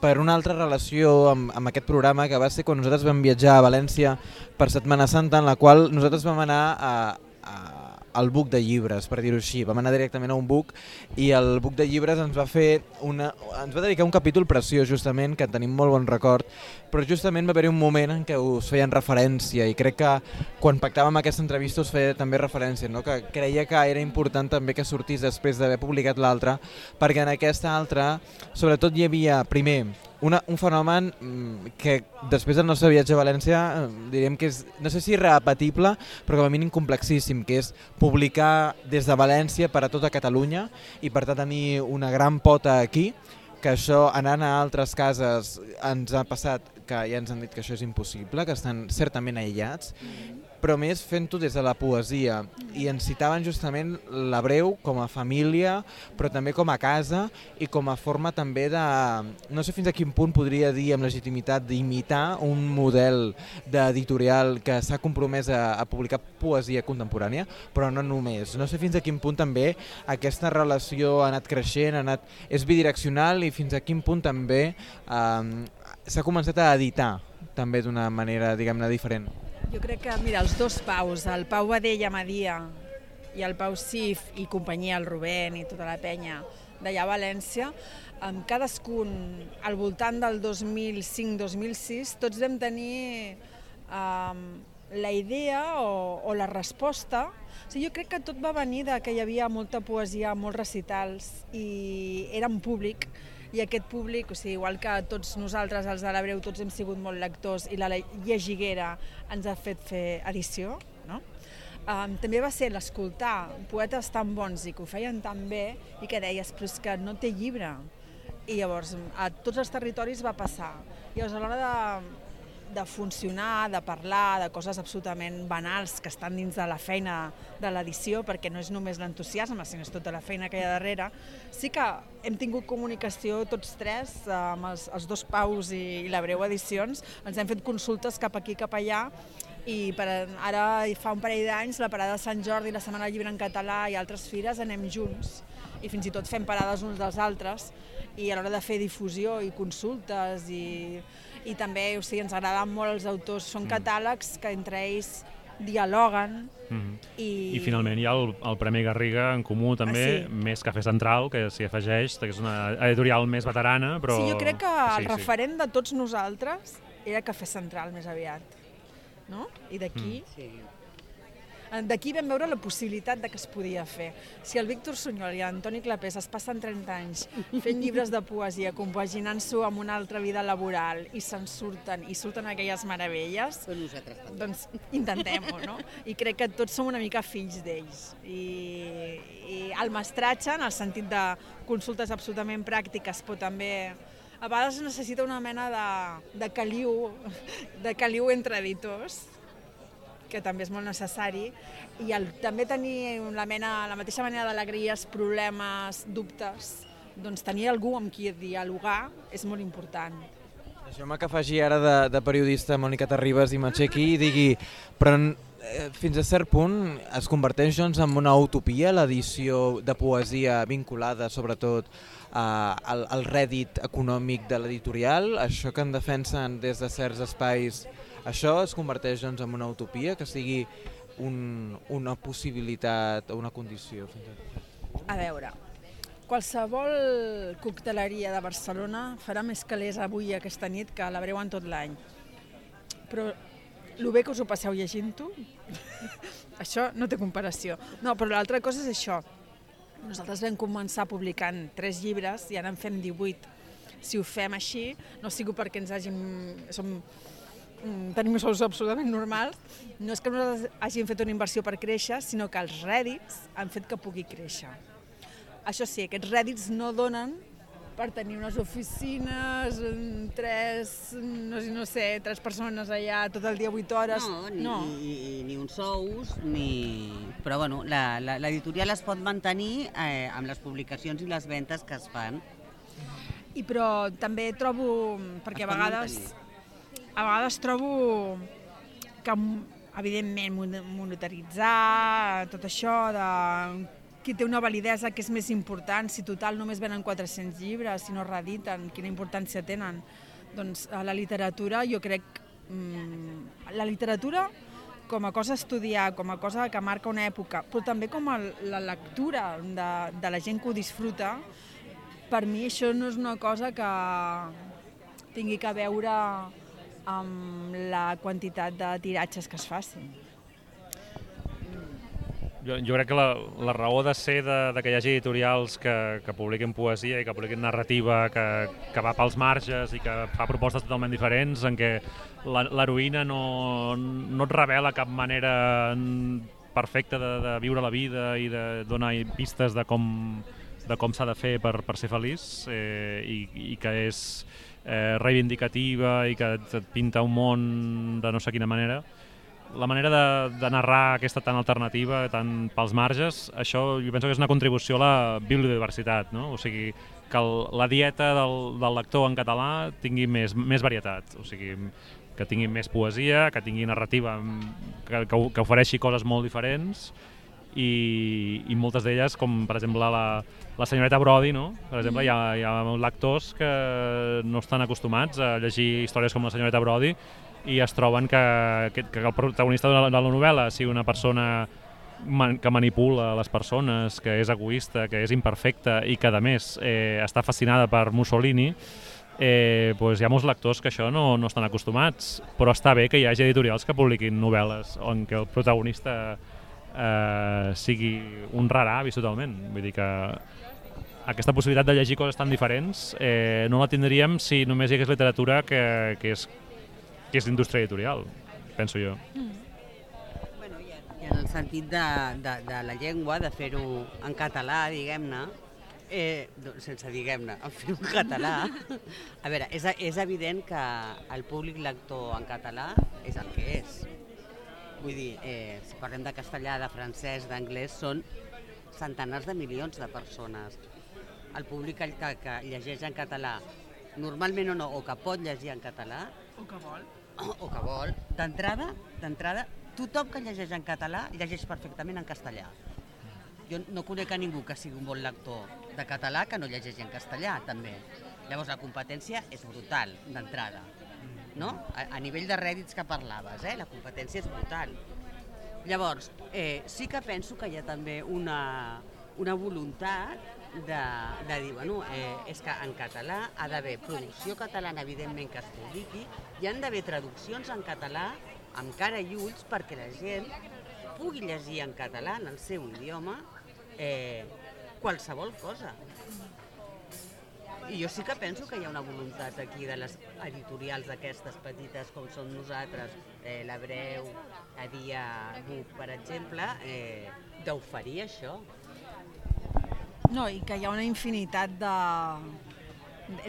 per una altra relació amb, amb aquest programa que va ser quan nosaltres vam viatjar a València per Setmana Santa, en la qual nosaltres vam anar a, a el buc de llibres, per dir-ho així. Vam anar directament a un buc i el buc de llibres ens va fer una, ens va dedicar un capítol preciós justament, que tenim molt bon record, però justament va haver-hi un moment en què us feien referència i crec que quan pactàvem aquesta entrevista us feia també referència, no? que creia que era important també que sortís després d'haver publicat l'altra, perquè en aquesta altra sobretot hi havia, primer, una, un fenomen mm, que després del nostre viatge a València eh, diríem que és, no sé si repetible, però com a mínim complexíssim, que és publicar des de València per a tota Catalunya i per tant tenir una gran pota aquí, que això anant a altres cases ens ha passat que ja ens han dit que això és impossible, que estan certament aïllats, però més fent-ho des de la poesia. I ens citaven justament la Breu com a família, però també com a casa i com a forma també de... No sé fins a quin punt podria dir amb legitimitat d'imitar un model d'editorial que s'ha compromès a, a publicar poesia contemporània, però no només. No sé fins a quin punt també aquesta relació ha anat creixent, ha anat, és bidireccional i fins a quin punt també eh, s'ha començat a editar també d'una manera, diguem-ne, diferent. Jo crec que, mira, els dos Paus, el Pau Badell Madia i el Pau Sif i companyia, el Rubén i tota la penya d'allà a València, amb cadascun al voltant del 2005-2006, tots vam tenir um, la idea o, o la resposta. O sigui, jo crec que tot va venir de que hi havia molta poesia, molts recitals i era un públic i aquest públic, o sigui, igual que tots nosaltres, els de la Breu, tots hem sigut molt lectors i la llegiguera ens ha fet fer edició, no? Um, també va ser l'escoltar poetes tan bons i que ho feien tan bé i que deies, però és que no té llibre. I llavors a tots els territoris va passar. Llavors a l'hora de, de funcionar, de parlar, de coses absolutament banals que estan dins de la feina de l'edició, perquè no és només l'entusiasme, sinó és tota la feina que hi ha darrere, sí que hem tingut comunicació tots tres, amb els, els dos Paus i, i la Breu Edicions, ens hem fet consultes cap aquí, cap allà, i per, ara fa un parell d'anys la parada de Sant Jordi, la Setmana Llibre en català i altres fires anem junts i fins i tot fem parades uns dels altres i a l'hora de fer difusió i consultes i i també o sigui, ens agraden molt els autors, són mm. catàlegs que entre ells dialoguen mm -hmm. i... I finalment hi ha el, el Premi Garriga en comú també, ah, sí. més Cafè Central, que s'hi afegeix, que és una editorial més veterana, però... Sí, jo crec que sí, el referent sí. de tots nosaltres era Cafè Central més aviat, no? I d'aquí... Mm. Sí D'aquí vam veure la possibilitat de que es podia fer. Si el Víctor Sunyol i l'Antoni Clapés es passen 30 anys fent llibres de poesia, compaginant-s'ho amb una altra vida laboral i se'n surten, i surten aquelles meravelles, doncs intentem-ho, no? I crec que tots som una mica fills d'ells. I, I el mestratge, en el sentit de consultes absolutament pràctiques, però també a vegades necessita una mena de, de caliu, de caliu entre editors, que també és molt necessari, i el, també tenir la, mena, la mateixa manera d'alegries, problemes, dubtes, doncs tenir algú amb qui dialogar és molt important. Deixeu-me que faci ara de, de periodista Mònica Terribas i m'aixequi i digui però eh, fins a cert punt es converteix doncs, en una utopia l'edició de poesia vinculada sobretot eh, al, al rèdit econòmic de l'editorial, això que en defensen des de certs espais això es converteix doncs, en una utopia, que sigui un, una possibilitat o una condició? A veure, qualsevol cocteleria de Barcelona farà més calés avui aquesta nit que la breu en tot l'any. Però el bé que us ho passeu llegint-ho, això no té comparació. No, però l'altra cosa és això. Nosaltres vam començar publicant tres llibres i ara en fem 18. Si ho fem així, no sigui perquè ens hàgim... Som Mm, tenim sous absolutament normals, no és que nosaltres hàgim fet una inversió per créixer, sinó que els rèdits han fet que pugui créixer. Això sí, aquests rèdits no donen per tenir unes oficines, tres, no, sé, no sé, tres persones allà tot el dia, 8 hores. No, ni, no. ni, ni uns sous, ni... Però bueno, l'editorial es pot mantenir eh, amb les publicacions i les ventes que es fan. I però també trobo, perquè a vegades... Mantenir a vegades trobo que, evidentment, monetaritzar, tot això de qui té una validesa que és més important, si total només venen 400 llibres, si no rediten, quina importància tenen. Doncs a la literatura jo crec... Mmm, la literatura com a cosa a estudiar, com a cosa que marca una època, però també com a la lectura de, de la gent que ho disfruta, per mi això no és una cosa que tingui que veure amb la quantitat de tiratges que es facin. Jo, jo crec que la, la raó de ser de, de que hi hagi editorials que, que publiquin poesia i que publiquin narrativa que, que va pels marges i que fa propostes totalment diferents en què l'heroïna no, no et revela cap manera perfecta de, de viure la vida i de donar pistes de com, de com s'ha de fer per, per ser feliç eh, i, i que és eh, reivindicativa i que et pinta un món de no sé quina manera, la manera de, de narrar aquesta tan alternativa, tan pels marges, això jo penso que és una contribució a la biodiversitat, no? o sigui, que el, la dieta del, del lector en català tingui més, més varietat, o sigui, que tingui més poesia, que tingui narrativa, que, que, que ofereixi coses molt diferents, i, i moltes d'elles, com per exemple la, la senyoreta Brody, no? per exemple, mm. hi, ha, hi ha lectors que no estan acostumats a llegir històries com la senyoreta Brody i es troben que, que, que el protagonista de la, de la novel·la sigui una persona man, que manipula les persones, que és egoista, que és imperfecta i que, a més, eh, està fascinada per Mussolini, eh, doncs hi ha molts lectors que això no, no estan acostumats, però està bé que hi hagi editorials que publiquin novel·les on que el protagonista eh, sigui un rar avis totalment. Vull dir que aquesta possibilitat de llegir coses tan diferents eh, no la tindríem si només hi hagués literatura que, que és, que és d'indústria editorial, penso jo. Mm. Bueno, i en el sentit de, de, de la llengua, de fer-ho en català, diguem-ne, Eh, sense diguem-ne, en fer un català. A veure, és, és evident que el públic lector en català és el que és. Vull dir, eh, si parlem de castellà, de francès, d'anglès, són centenars de milions de persones. El públic que, que llegeix en català, normalment o no, o que pot llegir en català... O que vol. O, o que vol. D'entrada, d'entrada, tothom que llegeix en català llegeix perfectament en castellà. Jo no conec a ningú que sigui un bon lector de català que no llegeixi en castellà, també. Llavors, la competència és brutal, d'entrada. No? A, a nivell de rèdits que parlaves, eh? la competència és brutal. Llavors, eh, sí que penso que hi ha també una, una voluntat de, de dir, bueno, eh, és que en català ha d'haver producció catalana, evidentment, que es publiqui, hi han d'haver traduccions en català amb cara i ulls perquè la gent pugui llegir en català, en el seu idioma, eh, qualsevol cosa. I jo sí que penso que hi ha una voluntat aquí de les editorials aquestes petites com som nosaltres, eh, l'Abreu, a Dia Buc, per exemple, eh, d'oferir això. No, i que hi ha una infinitat de...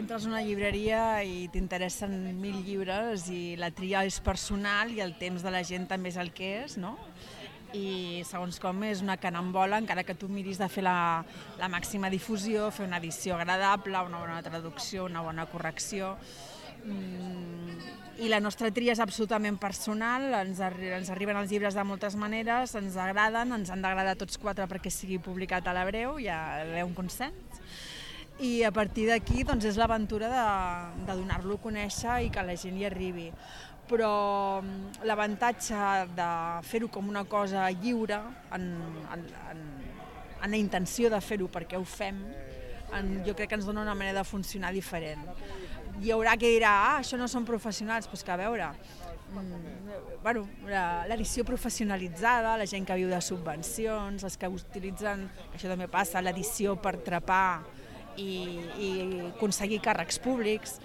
Entres a una llibreria i t'interessen mil llibres i la tria és personal i el temps de la gent també és el que és, no? I segons com és una canambola, encara que tu miris de fer la, la màxima difusió, fer una edició agradable, una bona traducció, una bona correcció. Mm, I la nostra tria és absolutament personal, ens, arri ens arriben els llibres de moltes maneres, ens agraden, ens han d'agradar tots quatre perquè sigui publicat a l'Abreu, hi ha un consens. I a partir d'aquí doncs, és l'aventura de, de donar-lo a conèixer i que la gent hi arribi però mm, l'avantatge de fer-ho com una cosa lliure, en, en, en, en la intenció de fer-ho perquè ho fem, en, jo crec que ens dona una manera de funcionar diferent. Hi haurà que dirà, ah, això no són professionals, doncs que a veure, mm, bueno, l'edició professionalitzada, la gent que viu de subvencions, els que utilitzen, això també passa, l'edició per trepar i, i aconseguir càrrecs públics.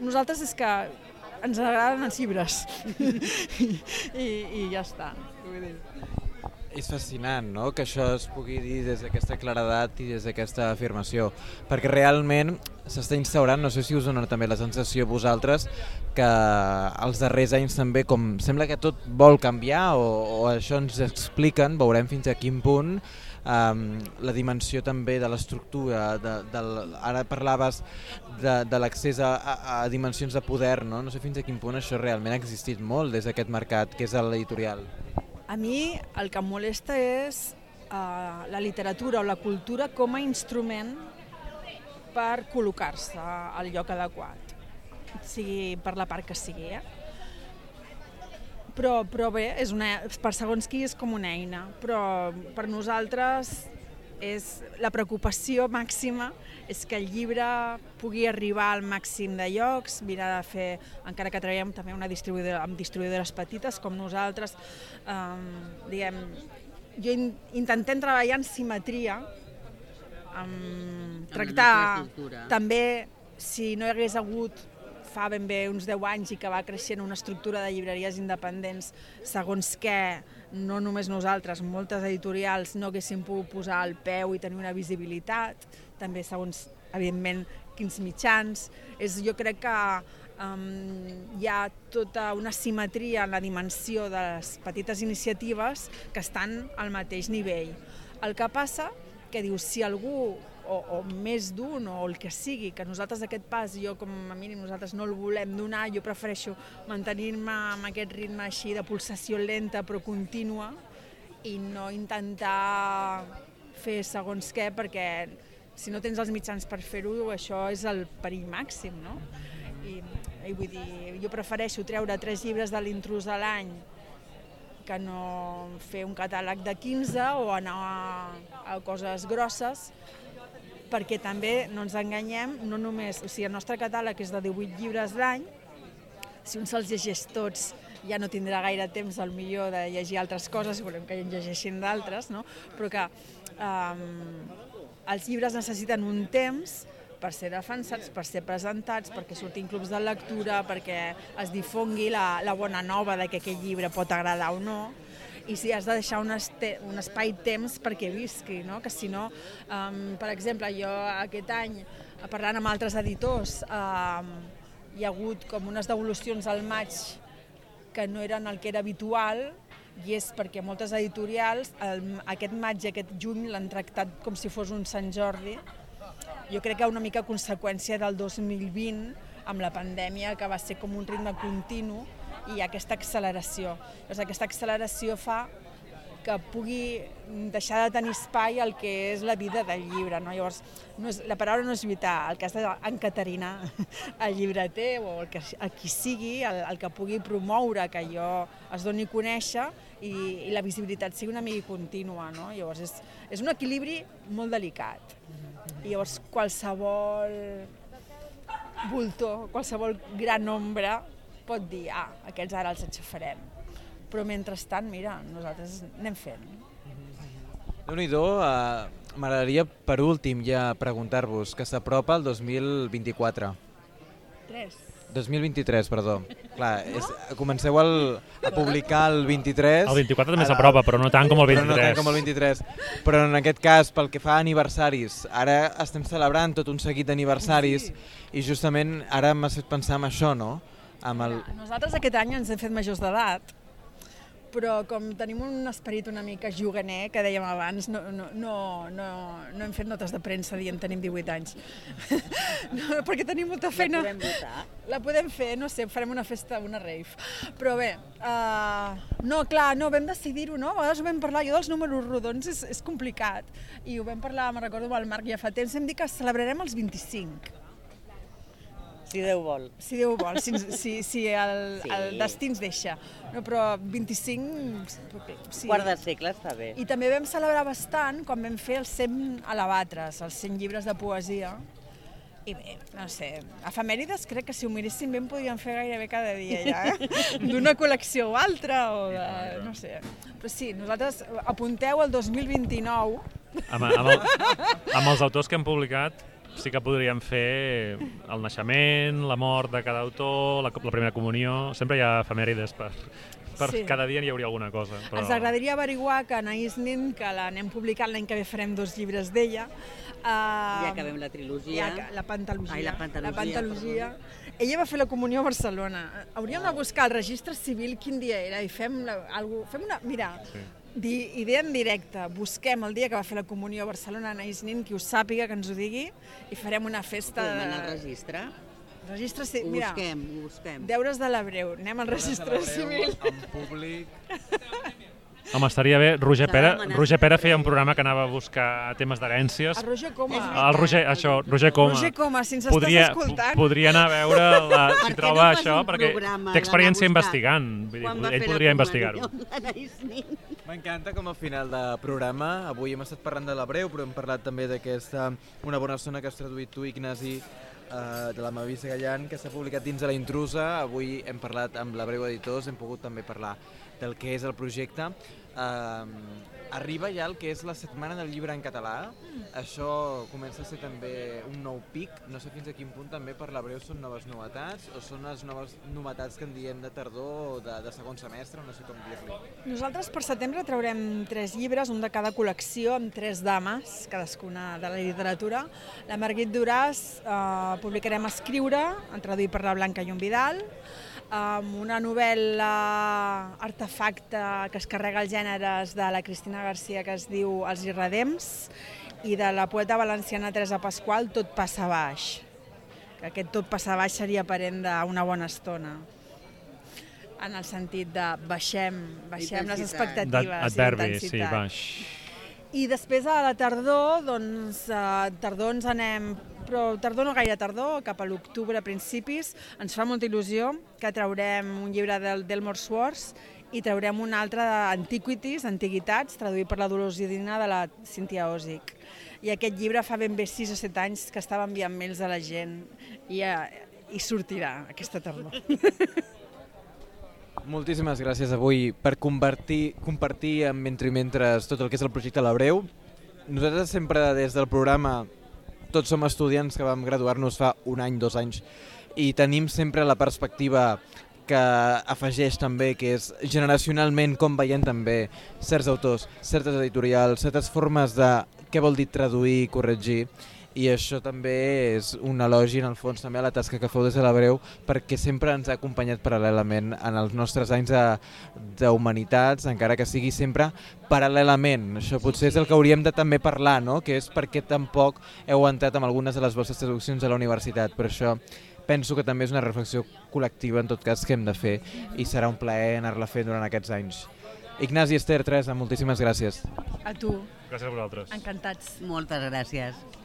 Nosaltres és que ens agraden els llibres I, i, ja està. Vull dir. És fascinant, no?, que això es pugui dir des d'aquesta claredat i des d'aquesta afirmació, perquè realment s'està instaurant, no sé si us dona també la sensació vosaltres, que els darrers anys també, com sembla que tot vol canviar o, o això ens expliquen, veurem fins a quin punt, um, la dimensió també de l'estructura, de, de, ara parlaves de, de l'accés a, a, a dimensions de poder, no? no sé fins a quin punt això realment ha existit molt des d'aquest mercat, que és l'editorial. A mi el que em molesta és uh, la literatura o la cultura com a instrument per col·locar-se al lloc adequat, sigui per la part que sigui. Eh? Però, però bé, és una, per segons qui és com una eina, però per nosaltres és la preocupació màxima és que el llibre pugui arribar al màxim de llocs, mirar de fer, encara que treballem també una distribuïdora, amb distribuïdores petites com nosaltres, um, diguem, jo in, intentem treballar en simetria, amb tractar també si no hi hagués hagut fa ben bé uns 10 anys i que va creixent una estructura de llibreries independents segons què, no només nosaltres, moltes editorials no haguessin pogut posar el peu i tenir una visibilitat, també segons, evidentment, quins mitjans. És, jo crec que um, hi ha tota una simetria en la dimensió de les petites iniciatives que estan al mateix nivell. El que passa que diu, si algú o, o més d'un o el que sigui, que nosaltres aquest pas, jo com a mínim nosaltres no el volem donar, jo prefereixo mantenir-me amb aquest ritme així de pulsació lenta però contínua i no intentar fer segons què perquè si no tens els mitjans per fer-ho, això és el perill màxim, no? I i vull dir, jo prefereixo treure tres llibres de l'intrus a l'any que no fer un catàleg de 15 o anar a, a coses grosses, perquè també no ens enganyem, no només, o sigui, el nostre catàleg és de 18 llibres l'any, si un se'ls llegeix tots ja no tindrà gaire temps al millor de llegir altres coses, volem que en llegeixin d'altres, no? però que um, els llibres necessiten un temps per ser defensats, per ser presentats, perquè surtin clubs de lectura, perquè es difongui la, la bona nova de que aquest llibre pot agradar o no, i si has de deixar un, un espai-temps perquè visqui, no? que si no, um, per exemple, jo aquest any, parlant amb altres editors, um, hi ha hagut com unes devolucions al maig que no eren el que era habitual, i és perquè moltes editorials el, aquest maig i aquest juny l'han tractat com si fos un Sant Jordi. Jo crec que una mica conseqüència del 2020 amb la pandèmia, que va ser com un ritme continu i aquesta acceleració. Llavors, aquesta acceleració fa que pugui deixar de tenir espai el que és la vida del llibre. No? Llavors, no és, la paraula no és lluitar, el que has d'encaterinar el llibreter o el que, el qui sigui, el, el que pugui promoure que allò es doni a conèixer i, i la visibilitat sigui una mica contínua. No? Llavors, és, és un equilibri molt delicat. I llavors, qualsevol voltor, qualsevol gran ombra pot dir, ah, aquests ara els aixafarem. Però mentrestant, mira, nosaltres anem fent. Déu-n'hi-do, uh, m'agradaria per últim ja preguntar-vos que s'apropa el 2024. 3. 2023, perdó. Clar, és, comenceu el, a publicar el 23. El 24 també s'apropa, però no tant com el Però no 23. tant com el 23. Però en aquest cas, pel que fa a aniversaris, ara estem celebrant tot un seguit d'aniversaris i justament ara m'has fet pensar en això, no? Amb el... Nosaltres aquest any ens hem fet majors d'edat, però com tenim un esperit una mica juganer, que dèiem abans, no, no, no, no, no hem fet notes de premsa dient tenim 18 anys. no, perquè tenim molta feina. podem votar? La podem fer, no sé, farem una festa, una rave. Però bé, uh, no, clar, no, vam decidir-ho, no? A vegades ho vam parlar, jo dels números rodons és, és complicat. I ho vam parlar, me'n recordo amb el Marc ja fa temps, hem dit que celebrarem els 25 Si Déu vol. si Déu vol, si, si, si el, Sí. el destí ens deixa. No, però 25... Sí. Quart de segle està bé. I també vam celebrar bastant quan vam fer els 100 alabatres, els 100 llibres de poesia. I bé, no sé, efemèrides crec que si ho miréssim bé en podríem fer gairebé cada dia ja, eh? D'una col·lecció o altra, o de... no sé. Però sí, nosaltres apunteu el 2029 Amb, amb, el, amb els autors que hem publicat sí que podríem fer el naixement, la mort de cada autor, la, la primera comunió... Sempre hi ha efemèrides per, per Sí. cada dia n'hi hauria alguna cosa. Però... Ens agradaria averiguar que Anaïs Nin, que l'anem publicant l'any que ve farem dos llibres d'ella, uh, Ja acabem la trilogia. Ja, la pantalogia. Ai, la pantalogia, La pantalogia. Ella va fer la comunió a Barcelona. Hauríem de buscar el registre civil quin dia era i fem, la, algú, fem una... Mira, Sí. Di, idea en directe. Busquem el dia que va fer la comunió a Barcelona Anaïs Nin, qui ho sàpiga, que ens ho digui, i farem una festa... Podem anar al registre? registre Ho civil. Mira, busquem, ho busquem. deures de l'Abreu. Anem al registre civil. En públic. Home, estaria bé. Roger demanat. Roger Pere feia un programa que anava a buscar temes d'herències. El Roger Coma. El Roger, això, Roger Coma. Roger Coma, si ens podria, estàs escoltant. po- podria anar a veure la, si troba no això, perquè té experiència investigant. Vull dir, Quan va ell fer la podria investigar-ho. M'encanta com al final de programa, avui hem estat parlant de l'Abreu, però hem parlat també d'aquesta Una bona zona que has traduït tu, Ignasi, eh, de la Mavisa Gallant, que s'ha publicat dins de la intrusa. Avui hem parlat amb l'Abreu Editors, hem pogut també parlar del que és el projecte. Eh, arriba ja el que és la setmana del llibre en català. Això comença a ser també un nou pic. No sé fins a quin punt també per l'Abreu són noves novetats o són les noves novetats que en diem de tardor o de, de segon semestre, no sé com dir-li. Nosaltres per setembre traurem tres llibres, un de cada col·lecció, amb tres dames, cadascuna de la literatura. La Marguit Duràs eh, publicarem Escriure, en traduït per la Blanca i un Vidal, amb una novel·la artefacte que es carrega els gèneres de la Cristina Garcia que es diu Els irredems i de la poeta valenciana Teresa Pasqual Tot passa baix. Que aquest tot passa baix seria aparent d'una bona estona en el sentit de baixem, baixem les expectatives Adverbi, i sí, baix. I després a la tardor, doncs, a tardor ens anem però tardor no gaire tardor, cap a l'octubre a principis, ens fa molta il·lusió que traurem un llibre del Delmore Swords i traurem un altre d'Antiquities, Antiguitats, traduït per la Dolors Idina de la Cynthia Osic. I aquest llibre fa ben bé 6 o 7 anys que estava enviant mails a la gent i, eh, i sortirà aquesta tardor. Moltíssimes gràcies avui per compartir, compartir amb Mentre i Mentres tot el que és el projecte L'Abreu. Nosaltres sempre des del programa tots som estudiants que vam graduar-nos fa un any, dos anys i tenim sempre la perspectiva que afegeix també que és generacionalment com veiem també certs autors, certes editorials, certes formes de què vol dir traduir i corregir i això també és un elogi en el fons també a la tasca que feu des de la Breu perquè sempre ens ha acompanyat paral·lelament en els nostres anys d'humanitats, encara que sigui sempre paral·lelament. Això potser és el que hauríem de també parlar, no? que és perquè tampoc heu entrat amb algunes de les vostres traduccions a la universitat, però això penso que també és una reflexió col·lectiva en tot cas que hem de fer i serà un plaer anar-la fent durant aquests anys. Ignasi Esther, Teresa, moltíssimes gràcies. A tu. Gràcies a vosaltres. Encantats. Moltes gràcies.